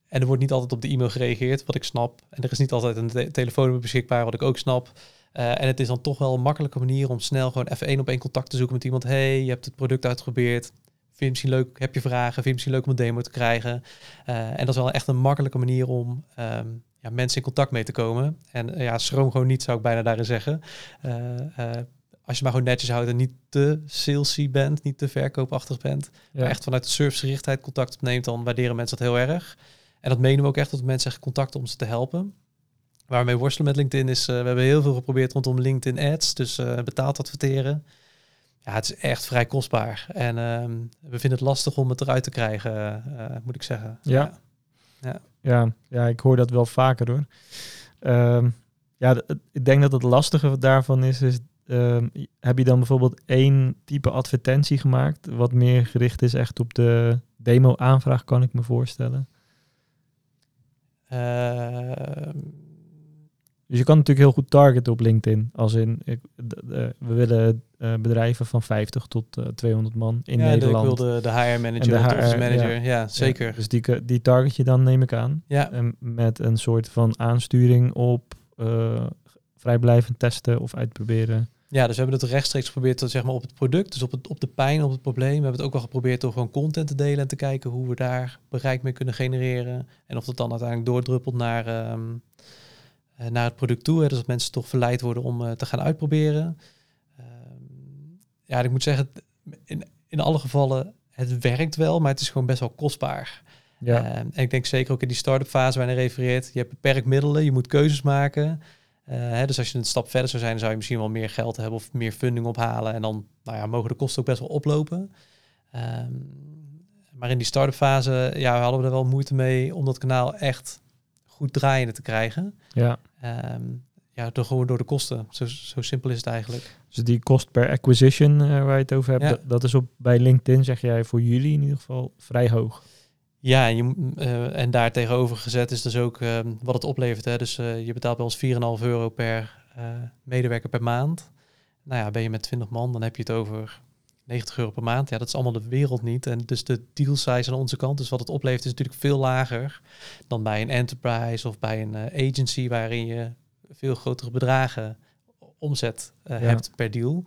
en er wordt niet altijd op de e-mail gereageerd, wat ik snap. En er is niet altijd een te telefoonnummer beschikbaar, wat ik ook snap. Uh, en het is dan toch wel een makkelijke manier om snel gewoon even één op één contact te zoeken met iemand. hey, je hebt het product uitgeprobeerd. Vind je misschien leuk? Heb je vragen? Vind je misschien leuk om een demo te krijgen? Uh, en dat is wel echt een makkelijke manier om um, ja, mensen in contact mee te komen. En ja, schroom gewoon niet, zou ik bijna daarin zeggen als je maar gewoon netjes houdt en niet te salesy bent, niet te verkoopachtig bent, maar echt vanuit de servicegerichtheid contact opneemt, dan waarderen mensen dat heel erg. En dat menen we ook echt dat mensen echt contact om ze te helpen. Waarmee worstelen met LinkedIn is, uh, we hebben heel veel geprobeerd rondom LinkedIn ads, dus uh, betaald adverteren. Ja, het is echt vrij kostbaar. En uh, we vinden het lastig om het eruit te krijgen, uh, moet ik zeggen. Ja. Ja. ja. Ja, ik hoor dat wel vaker hoor. Ehm, ja, ik denk dat het lastige daarvan is, is Ehm, heb je dan bijvoorbeeld één type advertentie gemaakt, wat meer gericht is echt op de demo-aanvraag, kan ik me voorstellen? Ehm. dus je kan natuurlijk heel goed targeten op LinkedIn. Als in, ik, we willen uh, bedrijven van 50 tot uh, eh, 200 man in ja, Nederland. Ja, ik wil de, HR manager, de, HR, office manager. Ja, zeker. Ja, dus die, die target je dan, neem ik aan. Ja. En met een soort van aansturing op vrijblijvend testen of uitproberen. Ja, dus we hebben het rechtstreeks geprobeerd te, zeg maar, op het product, dus op, het, op de pijn, op het probleem. We hebben het ook wel geprobeerd door gewoon content te delen en te kijken hoe we daar bereik mee kunnen genereren. En of dat dan uiteindelijk doordruppelt naar, uh, naar het product toe. Hè, dus dat mensen toch verleid worden om uh, te gaan uitproberen. Uh, ja, ik moet zeggen, in, in alle gevallen, het werkt wel, maar het is gewoon best wel kostbaar. Ja. Ehm, en ik denk zeker ook in die start-up fase waar je refereert, je hebt beperkt middelen, je moet keuzes maken. Uh, hè, dus als je een stap verder zou zijn, zou je misschien wel meer geld hebben of meer funding ophalen. En dan nou ja, mogen de kosten ook best wel oplopen. Um, maar in die start-up fase ja, hadden we er wel moeite mee om dat kanaal echt goed draaiende te krijgen. Ja. Um, ja, door, gewoon door de kosten. Zo, zo simpel is het eigenlijk. Dus die kost per acquisition uh, waar je het over hebt, dat, dat, is op bij LinkedIn, zeg jij, voor jullie in ieder geval vrij hoog. Ja, en, je, uh, en daar tegenover gezet is dus ook uh, wat het oplevert. Hè. Dus uh, je betaalt bij ons 4,5 euro per medewerker per maand. Nou ja, ben je met 20 man, dan heb je het over 90 euro per maand. Ja, dat is allemaal de wereld niet. En dus de deal size aan onze kant, dus wat het oplevert, is natuurlijk veel lager dan bij een enterprise of bij een agency waarin je veel grotere bedragen omzet hebt per deal.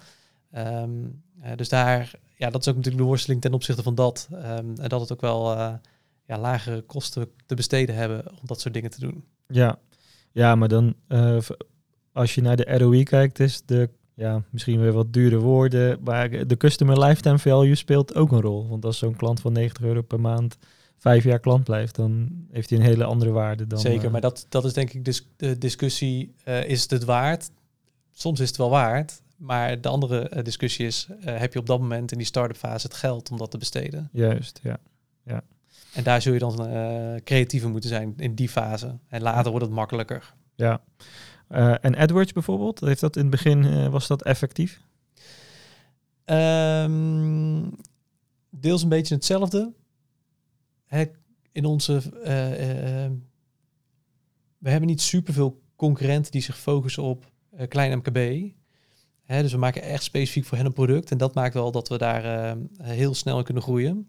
Um, dus daar, ja, dat is ook natuurlijk de worsteling ten opzichte van dat. Um, en dat het ook wel ja, lagere kosten te besteden hebben om dat soort dingen te doen. Ja, ja maar dan uh, als je naar de ROI kijkt, is de ja, misschien weer wat dure woorden, maar de customer lifetime value speelt ook een rol. Want als zo'n klant van 90 euro per maand vijf jaar klant blijft, dan heeft hij een hele andere waarde dan. Zeker, uh, maar dat, dat is denk ik dus de discussie: uh, is het het waard? Soms is het wel waard, maar de andere discussie is: heb je op dat moment in die start-up fase het geld om dat te besteden? Juist, ja. ja. En daar zul je dan uh, creatiever moeten zijn in die fase. En later wordt het makkelijker. Ja, Eh, en AdWords bijvoorbeeld, heeft dat in het begin, eh, was dat effectief? Ehm, deels een beetje hetzelfde. Hè, in onze, eh, eh, eh, we hebben niet superveel concurrenten die zich focussen op eh, klein MKB. Hè, dus we maken echt specifiek voor hen een product. En dat maakt wel dat we daar eh, heel snel in kunnen groeien.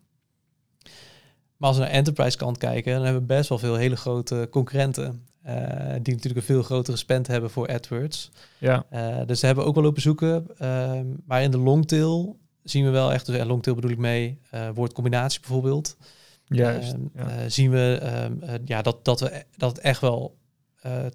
Maar als we naar enterprise kant kijken, dan hebben we best wel veel hele grote concurrenten. eh, die natuurlijk een veel grotere spend hebben voor AdWords. Ja, Eh, dus daar hebben ook wel op bezoeken. Ehm, maar in de longtail zien we wel echt, dus longtail bedoel ik mee, eh woordcombinatie bijvoorbeeld. juist. Ehm, ja. zien we ehm, eh, ja, dat, dat, we, dat het echt wel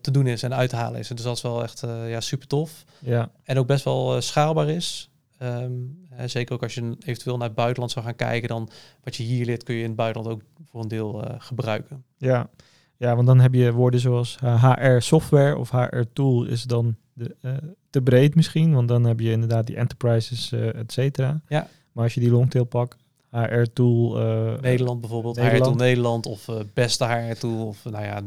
te doen is en uit te halen is. Dus dat is wel echt ja, super tof. ja, En ook best wel schaalbaar is. Ehm, eh, zeker ook als je eventueel naar het buitenland zou gaan kijken, dan wat je hier leert kun je in het buitenland ook voor een deel eh, gebruiken. ja. ja, want dan heb je woorden zoals HR software of HR tool is dan de, eh, te breed misschien, want dan heb je inderdaad die enterprises, eh et cetera. Ja. Maar als je die longtail pakt, HR tool... eh, Nederland bijvoorbeeld, Nederland. HR Tool Nederland of eh, beste HR Tool of nou ja,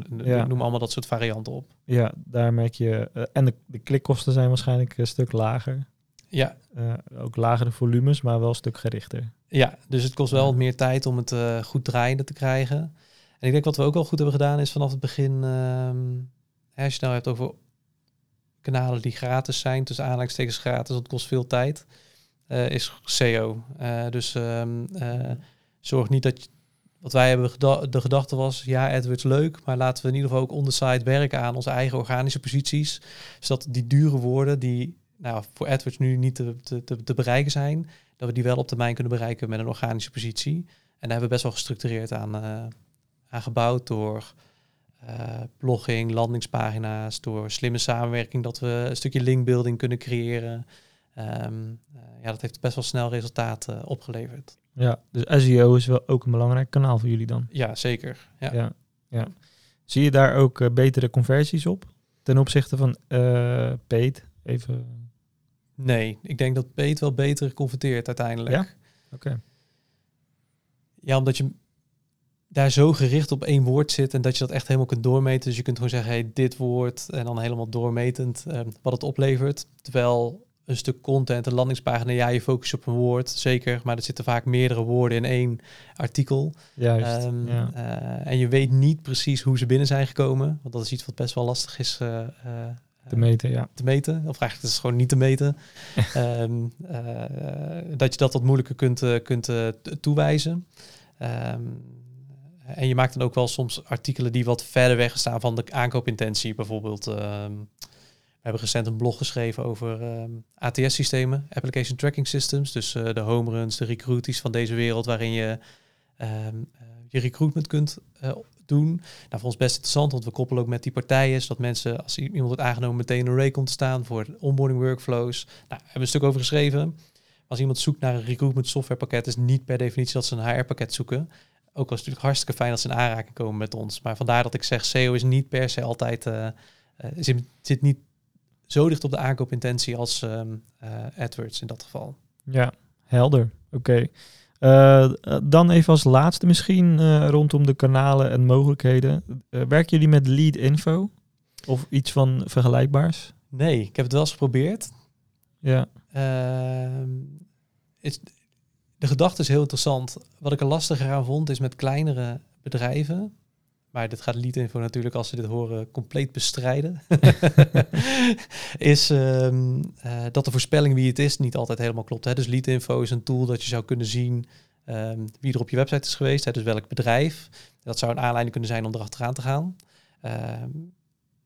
noem allemaal dat soort varianten op. Ja, daar merk je... eh, en de, de klikkosten zijn waarschijnlijk een stuk lager. Ja, Eh, ook lagere volumes, maar wel een stuk gerichter. Ja, dus het kost wel wat meer tijd om het eh, goed draaiende te krijgen. En ik denk wat we ook wel goed hebben gedaan is vanaf het begin, hè, als je nou hebt over kanalen die gratis zijn, tussen aanhalingstekens gratis, het kost veel tijd, eh, is SEO. Dus ehm, eh, zorg niet dat je, wat wij hebben geda- de gedachte was, ja, AdWords leuk, maar laten we in ieder geval ook on the site werken aan onze eigen organische posities, zodat die dure woorden die nou, voor AdWords nu niet te, te, te, bereiken zijn, dat we die wel op termijn kunnen bereiken met een organische positie. En daar hebben we best wel gestructureerd aan, eh, aan gebouwd door eh, blogging, landingspagina's, door slimme samenwerking, dat we een stukje linkbuilding kunnen creëren. Ehm, eh, ja, dat heeft best wel snel resultaat opgeleverd. Ja, dus SEO is wel ook een belangrijk kanaal voor jullie dan. Ja, zeker. Ja. Ja, ja. Zie je daar ook betere conversies op ten opzichte van paid? Even. Nee, ik denk dat Peet wel beter converteert uiteindelijk. Ja? Oké. Ja, omdat je daar zo gericht op één woord zit en dat je dat echt helemaal kunt doormeten. Dus je kunt gewoon zeggen, hey, dit woord en dan helemaal doormetend eh, wat het oplevert. Terwijl een stuk content, een landingspagina, ja, je focust op een woord, zeker. Maar er zitten vaak meerdere woorden in één artikel. Juist. Ehm, ja. eh, en je weet niet precies hoe ze binnen zijn gekomen. Want dat is iets wat best wel lastig is eh, eh, Te meten, ja. te meten. Of eigenlijk is het gewoon niet te meten. (laughs) Ehm, eh, dat je dat wat moeilijker kunt, eh, kunt eh, toewijzen. Ehm, en je maakt dan ook wel soms artikelen die wat verder weg staan van de aankoopintentie. Bijvoorbeeld, ehm, we hebben recent een blog geschreven over ATS-systemen, Application Tracking Systems. Dus eh, de home runs, de recruities van deze wereld, waarin je eh, je recruitment kunt eh, doen. Nou, voor ons best interessant, want we koppelen ook met die partijen, zodat mensen, als iemand wordt aangenomen, meteen een array komt te staan voor onboarding workflows. Nou, hebben we een stuk over geschreven. Als iemand zoekt naar een recruitment softwarepakket, is niet per definitie dat ze een HR-pakket zoeken. Ook al is het natuurlijk hartstikke fijn dat ze in aanraking komen met ons. Maar vandaar dat ik zeg, SEO is niet per se altijd, eh, eh, zit, niet zo dicht op de aankoopintentie als ehm, eh, AdWords in dat geval. Ja, helder. Oké. Eh, eh, dan even als laatste misschien eh, rondom de kanalen en mogelijkheden. Eh, werken jullie met lead info? Of iets van vergelijkbaars? Nee, ik heb het wel eens geprobeerd. Ja, Ehm, is, de gedachte is heel interessant. Wat ik er lastiger aan vond, is met kleinere bedrijven. Maar dit gaat Leadinfo natuurlijk, als ze dit horen, compleet bestrijden. (laughs) is ehm, eh, dat de voorspelling wie het is niet altijd helemaal klopt. Hè? Dus Leadinfo is een tool dat je zou kunnen zien ehm, wie er op je website is geweest. Hè? Dus welk bedrijf. Dat zou een aanleiding kunnen zijn om erachteraan te gaan. Ehm,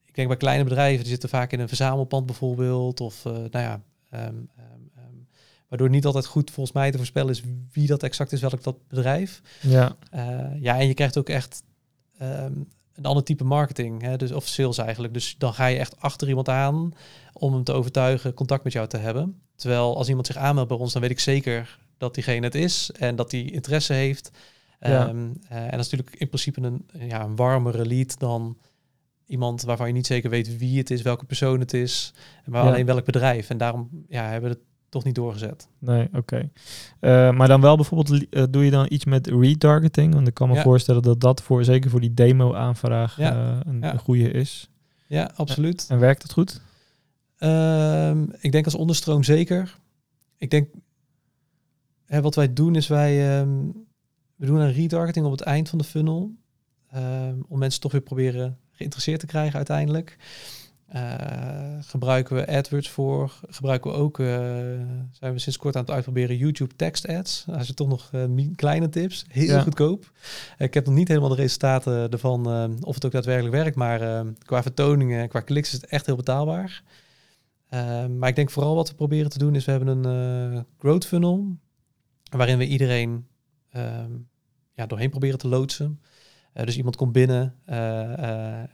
ik denk bij kleine bedrijven, die zitten vaak in een verzamelpand bijvoorbeeld. Of uh, nou ja, waardoor niet altijd goed volgens mij te voorspellen is wie dat exact is, welk dat bedrijf. Ja, uh, ja en je krijgt ook echt um, een ander type marketing, hè, dus, of sales eigenlijk. Dus dan ga je echt achter iemand aan om hem te overtuigen contact met jou te hebben. Terwijl als iemand zich aanmeldt bij ons, dan weet ik zeker dat diegene het is en dat hij interesse heeft. Ja. Uh, en dat is natuurlijk in principe een, ja, een warmere lead dan iemand waarvan je niet zeker weet wie het is, welke persoon het is, maar ja. alleen welk bedrijf. En daarom ja, hebben we het toch niet doorgezet. Nee, oké. Okay. Uh, maar dan wel bijvoorbeeld, uh, doe je dan iets met retargeting? Want ik kan me ja. voorstellen dat dat voor, zeker voor die demo-aanvraag ja. uh, een, een goede is. Ja, absoluut. En werkt het goed? Ehm, ik denk als onderstroom zeker. Ik denk, hè, wat wij doen is wij, ehm, we doen een retargeting op het eind van de funnel. ehm, om mensen toch weer proberen geïnteresseerd te krijgen uiteindelijk. Eh, gebruiken we AdWords voor. Gebruiken we ook, eh, zijn we sinds kort aan het uitproberen, YouTube text ads. Als je toch nog eh, kleine tips. Heel Ja. goedkoop. ik heb nog niet helemaal de resultaten ervan, of het ook daadwerkelijk werkt. Maar qua vertoningen, qua kliks is het echt heel betaalbaar. Maar ik denk vooral wat we proberen te doen is, we hebben een growth funnel. Waarin we iedereen ehm, ja, doorheen proberen te loodsen. Eh, dus iemand komt binnen eh, eh,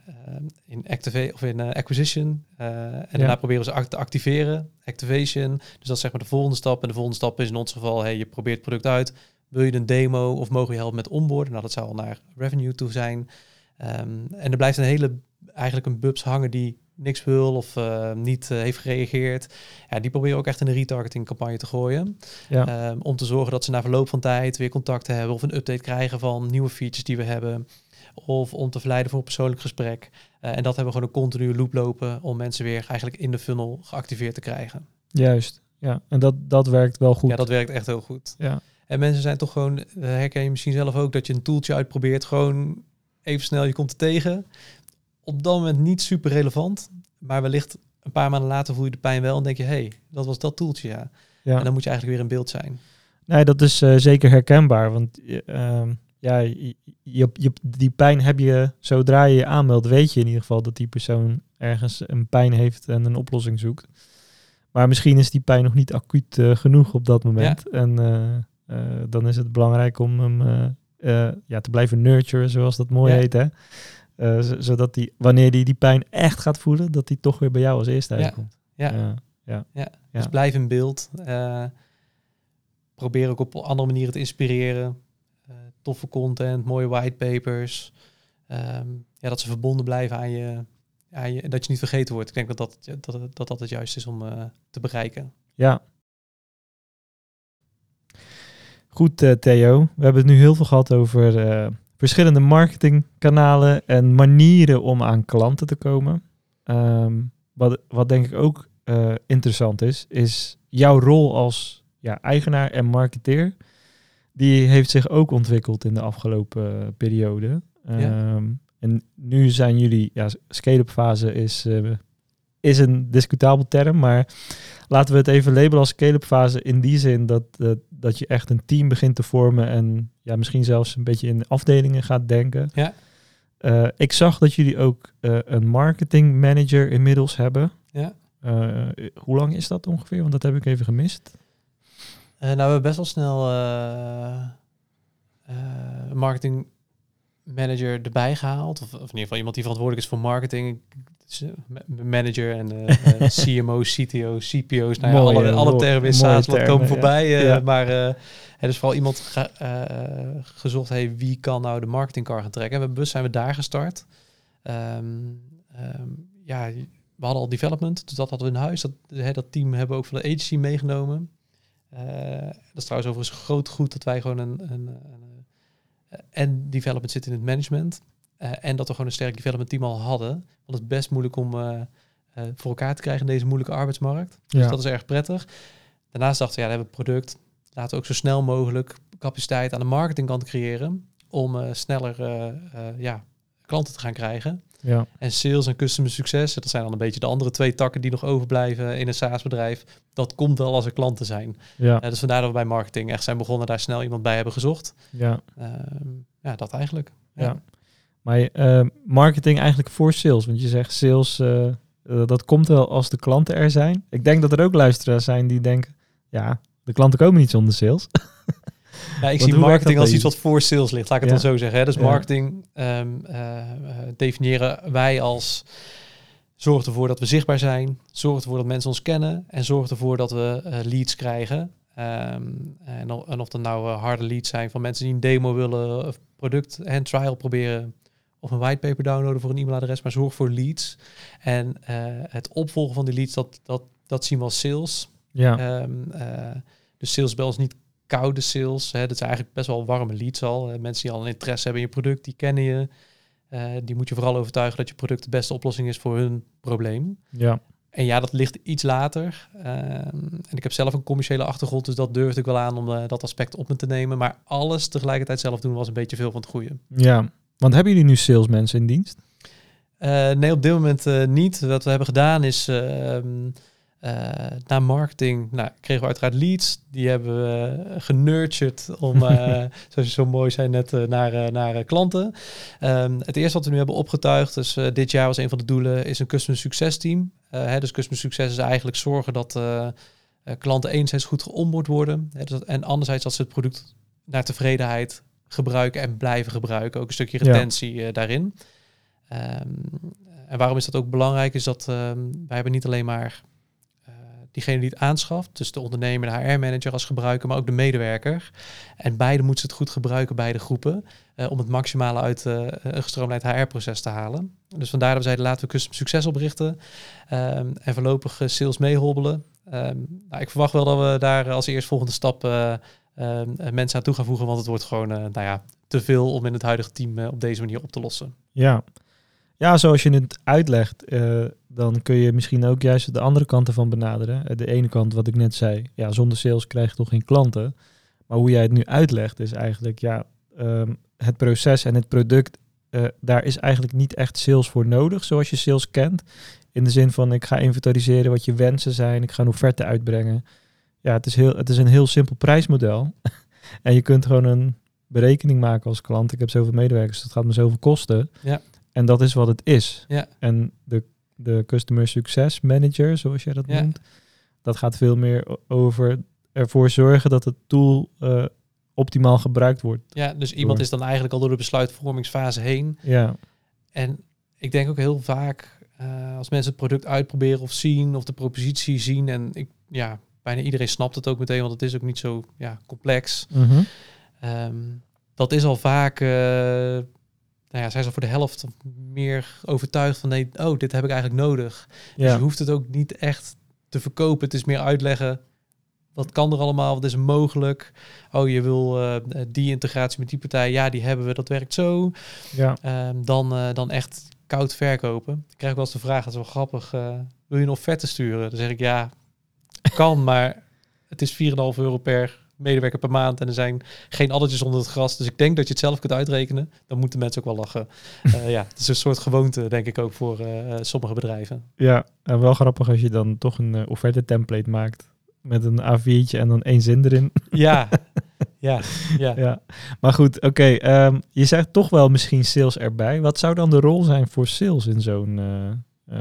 in activate of in acquisition. en daarna proberen ze act- te activeren. Activation. Dus dat is zeg maar de volgende stap. En de volgende stap is in ons geval, hey, je probeert het product uit. Wil je een demo of mogen we helpen met onboarden? Nou, dat zou al naar revenue toe zijn. Ehm, en er blijft een hele, eigenlijk een bubs hangen die niks wil of eh, niet eh, heeft gereageerd. Ja, die proberen ook echt in de retargeting campagne te gooien. Ja. Ehm, om te zorgen dat ze na verloop van tijd weer contact hebben of een update krijgen van nieuwe features die we hebben. Of om te verleiden voor een persoonlijk gesprek. Eh, en dat hebben we gewoon een continue loop lopen om mensen weer eigenlijk in de funnel geactiveerd te krijgen. Juist. Ja, en dat, dat werkt wel goed. Ja, dat werkt echt heel goed. Ja. En mensen zijn toch gewoon, herken je misschien zelf ook, dat je een toeltje uitprobeert, gewoon even snel, je komt er tegen. Op dat moment niet super relevant, maar wellicht een paar maanden later voel je de pijn wel en denk je, hé, hey, dat was dat toeltje, ja. ja. En dan moet je eigenlijk weer in beeld zijn. Nee, dat is eh, zeker herkenbaar. Want ehm, ja, je, die pijn heb je, zodra je je aanmeldt, weet je in ieder geval dat die persoon ergens een pijn heeft en een oplossing zoekt. Maar misschien is die pijn nog niet acuut eh, genoeg op dat moment. En eh, dan is het belangrijk om hem ja, te blijven nurturen, zoals dat mooi Ja. heet. Hè? Eh, zodat die, wanneer die die pijn echt gaat voelen, dat die toch weer bij jou als eerste uitkomt. Ja. ja. Ja. Dus blijf in beeld. Eh, probeer ook op andere manieren te inspireren. Eh, toffe content, mooie whitepapers. Ehm ja, dat ze verbonden blijven aan je, aan je. Dat je niet vergeten wordt. Ik denk dat dat, dat, dat, dat het juist is om te bereiken. Ja. Goed, Theo. We hebben het nu heel veel gehad over verschillende marketingkanalen en manieren om aan klanten te komen. Ehm, wat, wat denk ik ook eh, interessant is, is jouw rol als ja, eigenaar en marketeer. Die heeft zich ook ontwikkeld in de afgelopen eh, periode. Ehm, En nu zijn jullie, ja, scale-up fase is, eh, is een discutabel term, maar laten we het even labelen als scale-up fase in die zin dat, dat, dat je echt een team begint te vormen en ja, misschien zelfs een beetje in afdelingen gaat denken. Ja. Eh, ik zag dat jullie ook eh, een marketing manager inmiddels hebben. Ja. Eh, hoe lang is dat ongeveer? Want dat heb ik even gemist. Nou, we hebben best wel snel een marketing manager erbij gehaald. Of, of in ieder geval iemand die verantwoordelijk is voor marketing. Ma- Manager en eh, (laughs) eh, CMO, CTO, CPO's. Nou ja, Mooie, alle, alle termen wat termen, komen ja. voorbij. eh, Ja. Maar eh, er is vooral iemand ge- gezocht, hey, wie kan nou de marketingcar gaan trekken? En bewust zijn we daar gestart. Ehm, ehm, ja, we hadden al development, dus dat hadden we in huis. Dat, hè, dat team hebben we ook van de agency meegenomen. Dat is trouwens overigens groot goed dat wij gewoon een, een, een, en development zit in het management. Eh, en dat we gewoon een sterk development team al hadden. Want het is best moeilijk om eh, eh, voor elkaar te krijgen in deze moeilijke arbeidsmarkt. Dus Ja. dat is erg prettig. Daarnaast dachten we, ja, we hebben een product. Laten we ook zo snel mogelijk capaciteit aan de marketingkant creëren. Om sneller ja, klanten te gaan krijgen. Ja, En sales en customer succes, dat zijn dan een beetje de andere twee takken die nog overblijven in een SaaS-bedrijf. Dat komt wel als er klanten zijn. ja, dus vandaar dat we bij marketing echt zijn begonnen, daar snel iemand bij hebben gezocht. ja. Ehm, ja, dat eigenlijk. Ja. Maar eh, marketing eigenlijk voor sales. Want je zegt sales, eh, eh, dat komt wel als de klanten er zijn. Ik denk dat er ook luisteraars zijn die denken, ja, de klanten komen niet zonder sales. (laughs) Ja, ik Want zie marketing als iets wat voor sales ligt, laat ik het Ja. dan zo zeggen. Hè. Dus marketing ehm, eh, eh, definiëren wij als zorgt ervoor dat we zichtbaar zijn, zorgt ervoor dat mensen ons kennen en zorgt ervoor dat we leads krijgen. Ehm, en, of, en of dat nou harde leads zijn van mensen die een demo willen, of product en trial proberen, of een whitepaper downloaden voor een e-mailadres, maar zorg voor leads. En eh, het opvolgen van die leads, dat, dat, dat zien we als sales. Ja, Ehm, eh, dus sales bij ons niet koude sales. Hè. Dat zijn eigenlijk best wel warme leads al. Eh, mensen die al een interesse hebben in je product, die kennen je. die moet je vooral overtuigen dat je product de beste oplossing is voor hun probleem. Ja. En ja, dat ligt iets later. Ehm, en ik heb zelf een commerciële achtergrond, dus dat durfde ik wel aan om dat aspect op me te nemen. Maar alles tegelijkertijd zelf doen was een beetje veel van het goede. Ja, want hebben jullie nu salesmensen in dienst? Uh, nee, op dit moment uh, niet. Wat we hebben gedaan is uh, na marketing nou, kregen we uiteraard leads. Die hebben we genurtured om, (laughs) zoals je zo mooi zei net, naar, naar klanten. Um, het eerste wat we nu hebben opgetuigd, dus dit jaar was een van de doelen, is een customer success team. Hè, dus customer success is eigenlijk zorgen dat klanten enerzijds goed geonboard worden. Hè, dus, en anderzijds dat ze het product naar tevredenheid gebruiken en blijven gebruiken. Ook een stukje retentie ja. daarin. Um, en waarom is dat ook belangrijk? Is dat um, wij hebben niet alleen maar uh, diegene die het aanschaft, dus de ondernemer, de HR-manager als gebruiker, maar ook de medewerker. En beide moeten ze het goed gebruiken, beide groepen, uh, om het maximale uit uh, een gestroomlijnd HR-proces te halen. Dus vandaar dat we zeiden, laten we custom succes oprichten um, en voorlopig sales meehobbelen. nou, ik verwacht wel dat we daar als eerstvolgende stap mensen aan toe gaan voegen, want het wordt gewoon, nou ja, te veel om in het huidige team op deze manier op te lossen. Ja, ja, zoals je het uitlegt, dan kun je misschien ook juist de andere kant ervan benaderen. De ene kant, wat ik net zei, ja, zonder sales krijg je toch geen klanten. Maar hoe jij het nu uitlegt, is eigenlijk, ja, um, het proces en het product, daar is eigenlijk niet echt sales voor nodig, zoals je sales kent. In de zin van, ik ga inventariseren wat je wensen zijn, ik ga een offerte uitbrengen. Ja, het is, heel, het is een heel simpel prijsmodel. (laughs) en je kunt gewoon een berekening maken als klant. Ik heb zoveel medewerkers, dat gaat me zoveel kosten. Ja. En dat is wat het is. Ja. En de, de Customer Success Manager, zoals jij dat Ja. noemt, dat gaat veel meer over ervoor zorgen dat het tool eh, optimaal gebruikt wordt. Ja, dus iemand is dan eigenlijk al door de besluitvormingsfase heen. Ja, En ik denk ook heel vaak eh, als mensen het product uitproberen of zien of de propositie zien. En ik, ja, bijna iedereen snapt het ook meteen, want het is ook niet zo ja, complex. Mhm. Ehm, dat is al vaak, eh, nou ja, zijn ze voor de helft meer overtuigd van nee, oh, dit heb ik eigenlijk nodig. Dus je hoeft het ook niet echt te verkopen. Het is meer uitleggen. Wat kan er allemaal? Wat is mogelijk? Oh, je wil eh, die integratie met die partij. Ja, die hebben we. Dat werkt zo. ja. Ehm, dan, eh, dan echt koud verkopen. Ik krijg wel eens de vraag, dat is wel grappig. wil je een offerte sturen? Dan zeg ik ja, kan, maar het is 4,5 euro per medewerker per maand en er zijn geen addertjes onder het gras. Dus ik denk dat je het zelf kunt uitrekenen. Dan moeten mensen ook wel lachen. (laughs) Eh, ja, het is een soort gewoonte, denk ik ook, voor eh, sommige bedrijven. ja. En wel grappig als je dan toch een eh, offerte template maakt met een A4'tje en dan één zin erin. (laughs) Ja, ja, (laughs) ja. ja. Maar goed, oké. ehm, je zegt toch wel misschien sales erbij. Wat zou dan de rol zijn voor sales in zo'n eh,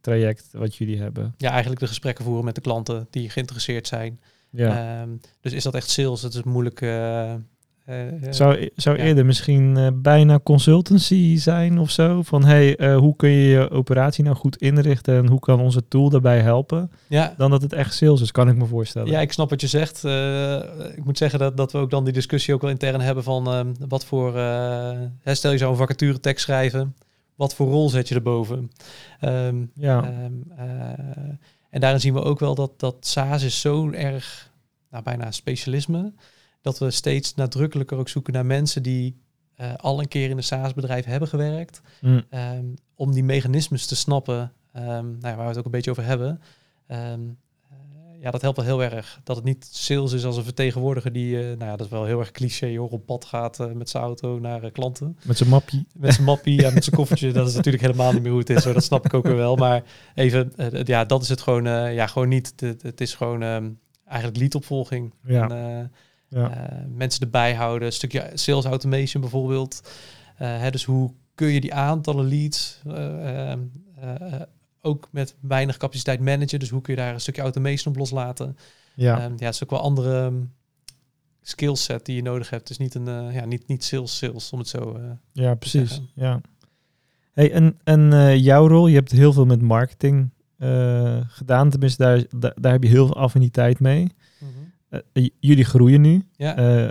traject wat jullie hebben? Ja, eigenlijk de gesprekken voeren met de klanten die geïnteresseerd zijn. Ja. Ehm, dus is dat echt sales? Dat is moeilijk. eh, eh, Zou, zou ja. eerder misschien bijna consultancy zijn of zo? Van hey, hoe kun je je operatie nou goed inrichten en hoe kan onze tool daarbij helpen? ja, Dan dat het echt sales is, kan ik me voorstellen. Ja, ik snap wat je zegt. Ik moet zeggen dat, dat we ook dan die discussie ook wel intern hebben van ehm, wat voor, stel je zou een vacature tekst schrijven, wat voor rol zet je erboven? Ehm, ja. ehm, eh, en daarin zien we ook wel dat, dat SaaS is zo erg, nou bijna specialisme, dat we steeds nadrukkelijker ook zoeken naar mensen die eh, al een keer in een SaaS-bedrijf hebben gewerkt, Hm. Ehm, om die mechanismes te snappen, nou ja, waar we het ook een beetje over hebben. Eh, ja, dat helpt wel heel erg. Dat het niet sales is als een vertegenwoordiger die, eh, nou ja, dat is wel heel erg cliché hoor, op pad gaat eh, met zijn auto naar eh, klanten. Met zijn mappie. Met zijn mappie, ja, met zijn koffertje. Dat is natuurlijk helemaal niet meer hoe het is. Hoor. Dat snap ik ook weer wel. Maar even, ja, dat is het gewoon, ja, gewoon niet. Het, het is gewoon ehm, eigenlijk leadopvolging. Ja. En, Ja. mensen erbij houden. Een stukje sales automation bijvoorbeeld. Hè, dus hoe kun je die aantallen leads ook met weinig capaciteit managen? Dus hoe kun je daar een stukje automation op loslaten? ja. Ehm, ja, het is ook wel andere ehm, skillset die je nodig hebt. Dus niet een eh, ja, niet, niet sales sales om het zo. eh, Ja, precies. zeggen. Ja. Hey, en en eh, jouw rol, je hebt heel veel met marketing gedaan. Tenminste, daar, daar, daar heb je heel veel affiniteit mee. J- jullie groeien nu. Ja,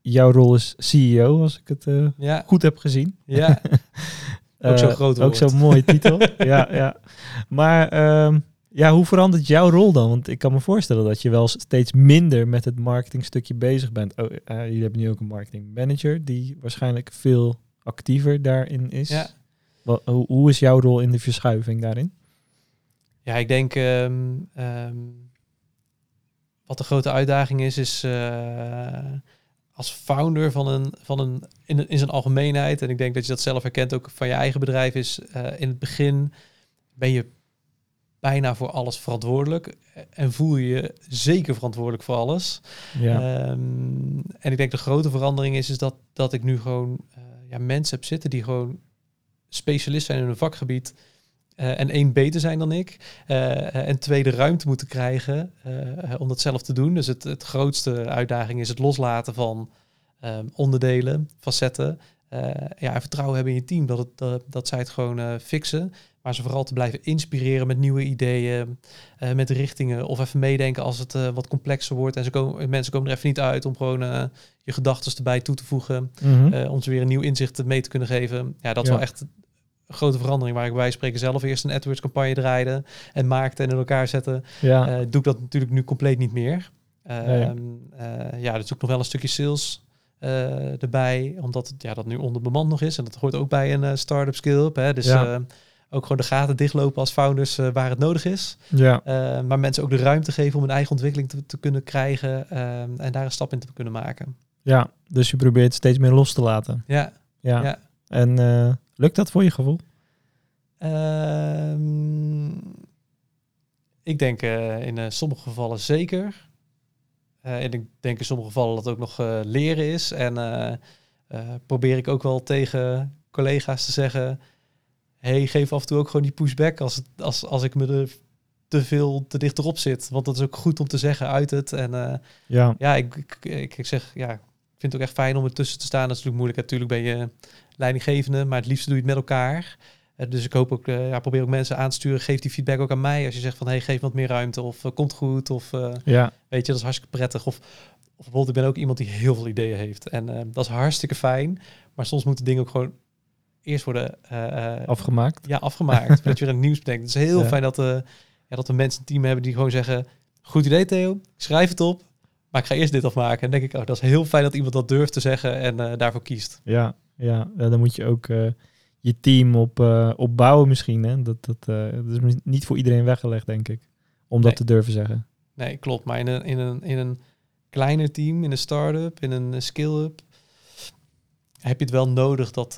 jouw rol is CEO, als ik het ja, goed heb gezien. ja. (laughs) Ook zo'n Eh, groot Ook zo'n mooie (laughs) titel. ja, ja. Maar ehm, ja, hoe verandert jouw rol dan? Want ik kan me voorstellen dat je wel steeds minder met het marketingstukje bezig bent. Oh, eh, jullie hebben nu ook een marketing manager die waarschijnlijk veel actiever daarin is. Ja. Wat, hoe, hoe is jouw rol in de verschuiving daarin? Ja, ik denk ehm, wat de grote uitdaging is, is eh, als founder van een, van een in, in zijn algemeenheid, en ik denk dat je dat zelf herkent ook van je eigen bedrijf, is eh, in het begin ben je bijna voor alles verantwoordelijk en voel je je zeker verantwoordelijk voor alles. Ja. Ehm, en ik denk de grote verandering is, is dat, dat ik nu gewoon eh, ja, mensen heb zitten die gewoon specialist zijn in een vakgebied. Eh, en één beter zijn dan ik. eh, en twee de ruimte moeten krijgen eh, om dat zelf te doen. Dus het, het grootste uitdaging is het loslaten van ehm, onderdelen, facetten. Ja, en vertrouwen hebben in je team dat, het, dat, dat zij het gewoon fixen. Maar ze vooral te blijven inspireren met nieuwe ideeën, met richtingen. Of even meedenken als het wat complexer wordt. En ze komen, mensen komen er even niet uit om gewoon je gedachten erbij toe te voegen. Mhm. om ze weer een nieuw inzicht mee te kunnen geven. Ja, dat is Ja. wel echt grote verandering. Waar ik bij spreken zelf eerst een AdWords campagne draaide en maakte en in elkaar zette. ja. Eh, doe ik dat natuurlijk nu compleet niet meer. Nee. Ehm, eh, ja, dus ook nog wel een stukje sales eh, erbij, omdat het, ja, dat nu onderbemand nog is. En dat hoort ook bij een start-up skill-up. Hè? Dus Ja. ook gewoon de gaten dichtlopen als founders waar het nodig is. ja. Maar mensen ook de ruimte geven om een eigen ontwikkeling te, te kunnen krijgen en daar een stap in te kunnen maken. ja, dus je probeert steeds meer los te laten. Ja, Ja. ja. En lukt dat voor je gevoel? Ehm, ik denk eh, in eh, sommige gevallen zeker. Eh, en ik denk in sommige gevallen dat het ook nog leren is. En probeer ik ook wel tegen collega's te zeggen... hey, geef af en toe ook gewoon die pushback als, het, als, als ik me er te veel te dicht erop zit. Want dat is ook goed om te zeggen uit het. En Ja. ja, ik, ik, ik, zeg, ja, vind het ook echt fijn om ertussen te staan. Dat is natuurlijk moeilijk. Natuurlijk ben je leidinggevende, maar het liefst doe je het met elkaar. Eh, dus ik hoop ook, eh, ja, probeer ook mensen aan te sturen. Geef die feedback ook aan mij. Als je zegt van, hey, geef wat meer ruimte of eh, komt goed. Of Ja. weet je, dat is hartstikke prettig. Of, of bijvoorbeeld, ik ben ook iemand die heel veel ideeën heeft. En dat is hartstikke fijn. Maar soms moeten dingen ook gewoon eerst worden Afgemaakt. ja, afgemaakt. (laughs) voordat je weer een nieuws bedenkt. Het is heel Ja. fijn dat, ja, dat we mensen een team hebben die gewoon zeggen... Goed idee Theo, ik schrijf het op. Maar ik ga eerst dit afmaken. En denk ik, oh, dat is heel fijn dat iemand dat durft te zeggen en eh, daarvoor kiest. Ja, ja. dan moet je ook eh, je team op, eh, opbouwen misschien. Hè? Dat, dat, dat is niet voor iedereen weggelegd, denk ik. Om dat te durven zeggen. Nee, klopt. Maar in een, in een, in een kleiner team, in een start-up, in een skill-up... heb je het wel nodig dat,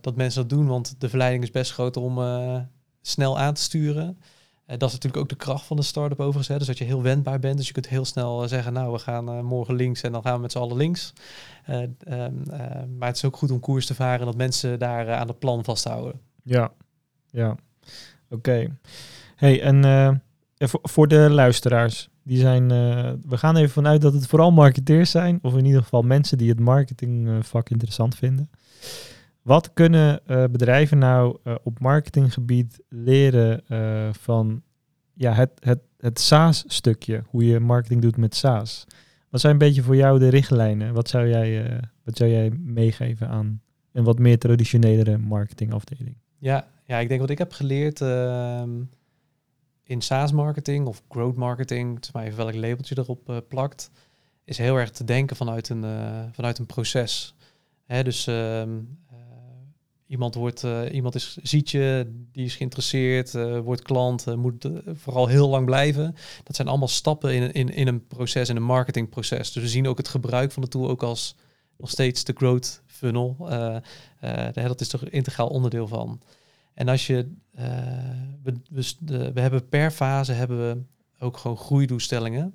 dat mensen dat doen. Want de verleiding is best groot om snel aan te sturen. Eh, dat is natuurlijk ook de kracht van de start-up overigens. Dus dat je heel wendbaar bent. Dus je kunt heel snel eh, zeggen, nou, we gaan eh, morgen links en dan gaan we met z'n allen links. Eh, ehm, eh, maar het is ook goed om koers te varen en dat mensen daar aan het plan vasthouden. Ja, ja. Oké. Hey, en voor, de luisteraars, die zijn, we gaan even vanuit dat het vooral marketeers zijn, of in ieder geval mensen die het marketingvak interessant vinden. Wat kunnen eh, bedrijven nou eh, op marketinggebied leren eh, van ja, het, het, het SaaS-stukje, hoe je marketing doet met SaaS? Wat zijn een beetje voor jou de richtlijnen? Wat zou jij, wat zou jij meegeven aan een wat meer traditionelere marketingafdeling? Ja, ja, ik denk wat ik heb geleerd ehm, in SaaS marketing of growth marketing, het is maar even welk labeltje erop plakt, is heel erg te denken vanuit een, vanuit een proces. Dus ehm, eh, iemand, wordt, eh, iemand is, ziet je, die is geïnteresseerd, eh, wordt klant, eh, moet vooral heel lang blijven. Dat zijn allemaal stappen in, in, in een proces, in een marketingproces. Dus we zien ook het gebruik van de tool ook als nog steeds de growth funnel. Dat is toch integraal onderdeel van. En als je, we, we, we hebben per fase hebben we ook gewoon groeidoelstellingen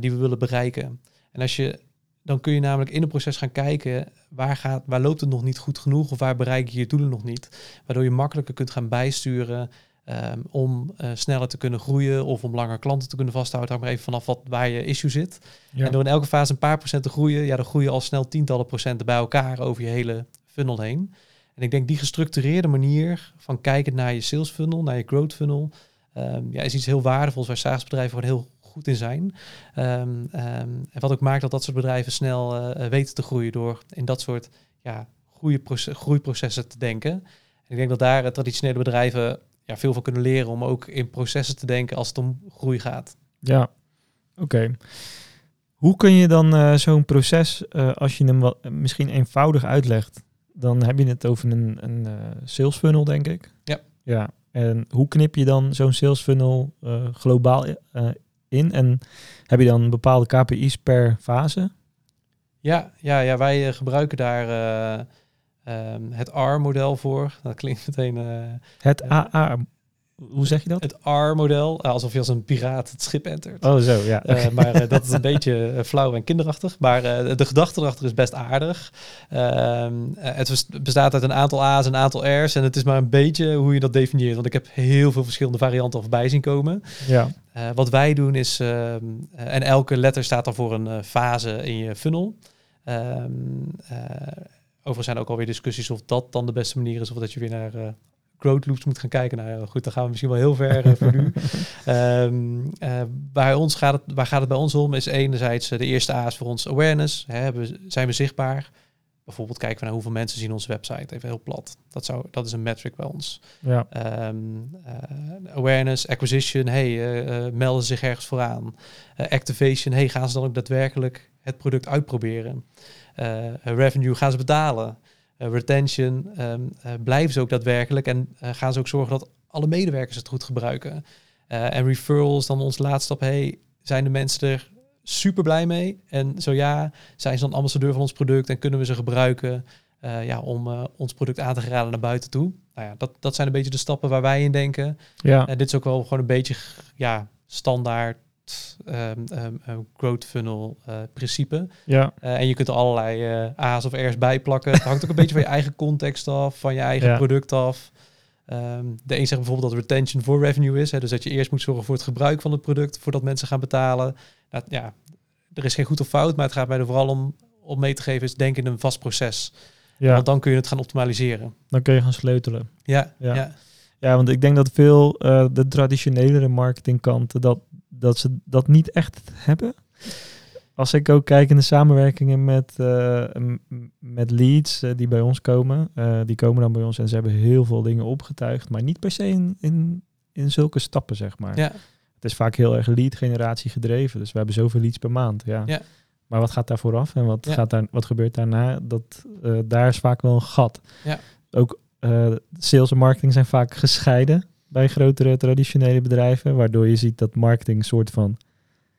die we willen bereiken. En als je, dan kun je namelijk in een proces gaan kijken waar, gaat, waar loopt het nog niet goed genoeg of waar bereik je je doelen nog niet. Waardoor je makkelijker kunt gaan bijsturen ehm, om eh, sneller te kunnen groeien of om langer klanten te kunnen vasthouden. Hang maar even vanaf wat, waar je issue zit. Ja. En door in elke fase een paar procent te groeien, ja, dan groei je al snel tientallen procenten bij elkaar over je hele funnel heen. En ik denk die gestructureerde manier van kijken naar je sales funnel, naar je growth funnel, ehm, ja, is iets heel waardevols waar SaaS-bedrijven gewoon heel goed in zijn. Ehm, ehm, en wat ook maakt dat dat soort bedrijven snel eh, eh, weten te groeien door in dat soort ja, groeiproce- groeiprocessen te denken. En ik denk dat daar eh, traditionele bedrijven ja, veel van kunnen leren om ook in processen te denken als het om groei gaat. Ja, oké. Hoe kun je dan zo'n proces, als je hem wat, misschien eenvoudig uitlegt, dan heb je het over een, een sales funnel, denk ik. Ja. Ja. En hoe knip je dan zo'n sales funnel globaal in? En heb je dan bepaalde KPI's per fase? Ja, ja, ja wij eh, gebruiken daar eh, ehm, het R-model voor. Dat klinkt meteen eh, Het. AA, hoe zeg je dat? het R-model, eh, alsof je als een piraat het schip entert. Oh, zo, ja. Eh, (laughs) maar eh, dat is een beetje flauw en kinderachtig. Maar de gedachte erachter is best aardig. Ehm, eh, het bes- bestaat uit een aantal A's en een aantal R's. En het is maar een beetje hoe je dat definieert. Want ik heb heel veel verschillende varianten al voorbij zien komen. ja. Wat wij doen is, ehm, eh, en elke letter staat dan voor een fase in je funnel. Ehm, eh, overigens zijn er ook alweer discussies of dat dan de beste manier is, of dat je weer naar growth loops moet gaan kijken. Nou goed, dan gaan we misschien wel heel ver eh, voor nu. (laughs) Ehm, eh, bij ons gaat het, waar gaat het bij ons om? Is enerzijds eh, de eerste A is voor ons awareness. Hè, hebben we- zijn we zichtbaar? Bijvoorbeeld kijken we naar hoeveel mensen zien onze website. Even heel plat. Dat, zou, dat is een metric bij ons. ja. Ehm, eh, awareness, acquisition, hey, eh, melden ze zich ergens vooraan. Activation, hey, gaan ze dan ook daadwerkelijk het product uitproberen? Revenue, gaan ze betalen? Eh, retention, eh, blijven ze ook daadwerkelijk en eh, gaan ze ook zorgen dat alle medewerkers het goed gebruiken? En referrals, dan ons laatste stap, hey, zijn de mensen er super blij mee? En zo ja, zijn ze dan ambassadeur van ons product en kunnen we ze gebruiken ja, om ons product aan te raden naar buiten toe? Nou ja, dat, dat zijn een beetje de stappen waar wij in denken. ja. En dit is ook wel gewoon een beetje ja, standaard ehm, growth funnel eh, principe. ja. Eh, en je kunt er allerlei eh, A's of R's bij plakken. Het hangt ook een (laughs) beetje van je eigen context af, van je eigen Ja. product af. De een zegt bijvoorbeeld dat retention voor revenue is. Hè, dus dat je eerst moet zorgen voor het gebruik van het product voordat mensen gaan betalen. Nou, ja, er is geen goed of fout, maar het gaat mij er vooral om, om mee te geven is denk in een vast proces. ja. Want dan kun je het gaan optimaliseren. Dan kun je gaan sleutelen. Ja, Ja. ja. Ja, want ik denk dat veel de traditionelere marketingkanten dat, dat ze dat niet echt hebben. Als ik ook kijk in de samenwerkingen met, eh, met leads eh, die bij ons komen, eh, die komen dan bij ons en ze hebben heel veel dingen opgetuigd, maar niet per se in, in, in zulke stappen, zeg maar. ja. Het is vaak heel erg lead generatie gedreven, dus we hebben zoveel leads per maand. Ja. Ja. Maar wat gaat daar vooraf en wat, Ja. gaat daar, wat gebeurt daarna? Dat, daar is vaak wel een gat. Ja. Ook sales en marketing zijn vaak gescheiden bij grotere traditionele bedrijven, waardoor je ziet dat marketing een soort van,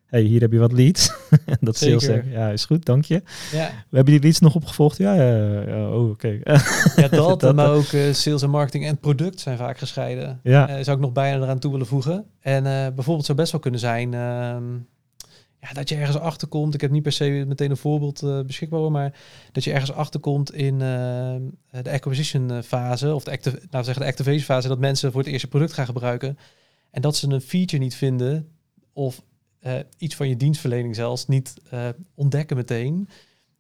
hey, hier heb je wat leads. en (laughs) dat sales Zeker. zegt, ja, is goed, dank je. ja. We hebben die leads nog opgevolgd. Ja, ja, ja, oh, oké. (laughs) Ja, dat, (laughs) Dat- maar ook eh, sales en marketing en product zijn vaak gescheiden. ja, Eh, zou ik nog bijna eraan toe willen voegen. En eh, bijvoorbeeld zou best wel kunnen zijn ehm, dat je ergens achter komt. Ik heb niet per se meteen een voorbeeld eh, beschikbaar, maar dat je ergens achter komt in ehm, de acquisition eh, fase of de, active, nou, we zeggen de activation fase, dat mensen voor het eerste product gaan gebruiken en dat ze een feature niet vinden of eh, iets van je dienstverlening zelfs niet eh, ontdekken meteen.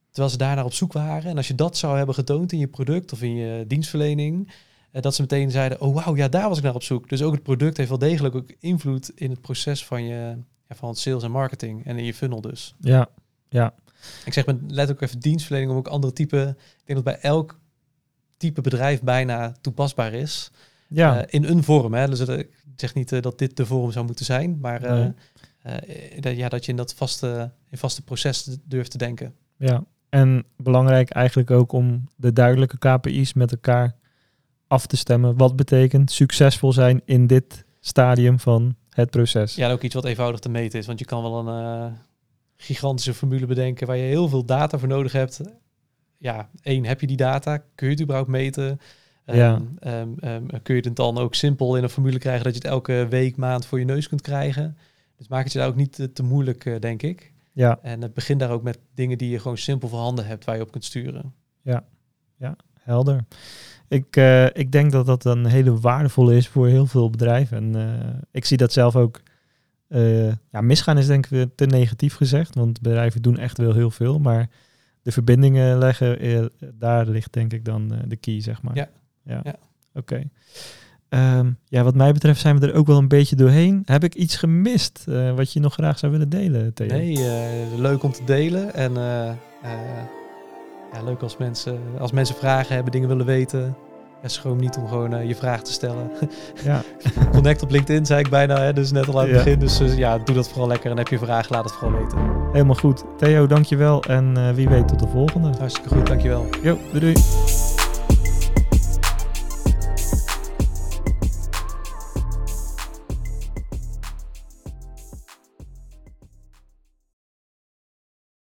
Terwijl ze daarnaar op zoek waren. En als je dat zou hebben getoond in je product of in je dienstverlening, eh, dat ze meteen zeiden, oh wauw, ja, daar was ik naar op zoek. Dus ook het product heeft wel degelijk ook invloed in het proces van je ja, van sales en marketing en in je funnel dus. ja, ja, Ik zeg met let ook even dienstverlening om ook andere type. Ik denk dat bij elk type bedrijf bijna toepasbaar is. ja. Eh, in een vorm. Hè. Dus eh, ik zeg niet eh, dat dit de vorm zou moeten zijn, maar Nee. dat, ja, dat je in dat vaste, in vaste proces durft te denken. Ja, en belangrijk eigenlijk ook om de duidelijke KPI's met elkaar af te stemmen. Wat betekent succesvol zijn in dit stadium van het proces? Ja, en ook iets wat eenvoudig te meten is. Want je kan wel een eh, gigantische formule bedenken waar je heel veel data voor nodig hebt. Ja, één, heb je die data? Kun je het überhaupt meten? Ja. Ehm, ehm, ehm, kun je het dan ook simpel in een formule krijgen dat je het elke week, maand voor je neus kunt krijgen? Dus maak het je daar ook niet te, te moeilijk, eh, denk ik. Ja, En het begint daar ook met dingen die je gewoon simpel voorhanden hebt waar je op kunt sturen. helder. Ik, eh, ik denk dat dat een hele waardevolle is voor heel veel bedrijven. En eh, ik zie dat zelf ook. eh, ja, misgaan is denk ik weer te negatief gezegd, want bedrijven doen echt wel heel veel. Maar de verbindingen leggen, daar ligt denk ik dan de key, zeg maar. Ja. Ja. Ja. Oké. Ehm, ja, wat mij betreft zijn we er ook wel een beetje doorheen. Heb ik iets gemist wat je nog graag zou willen delen, Theo? Nee, leuk om te delen. En ja, leuk als mensen, als mensen vragen hebben, dingen willen weten. Ja, schroom niet om gewoon eh, je vraag te stellen. (laughs) Ja, Connect op LinkedIn, zei ik bijna, hè, dus net al aan het Ja. begin. Dus eh, ja, doe dat vooral lekker. En heb je vragen, laat het vooral weten. helemaal goed. Theo, dankjewel. En eh, wie weet tot de volgende. Hartstikke goed, dankjewel. Jo, doei doei.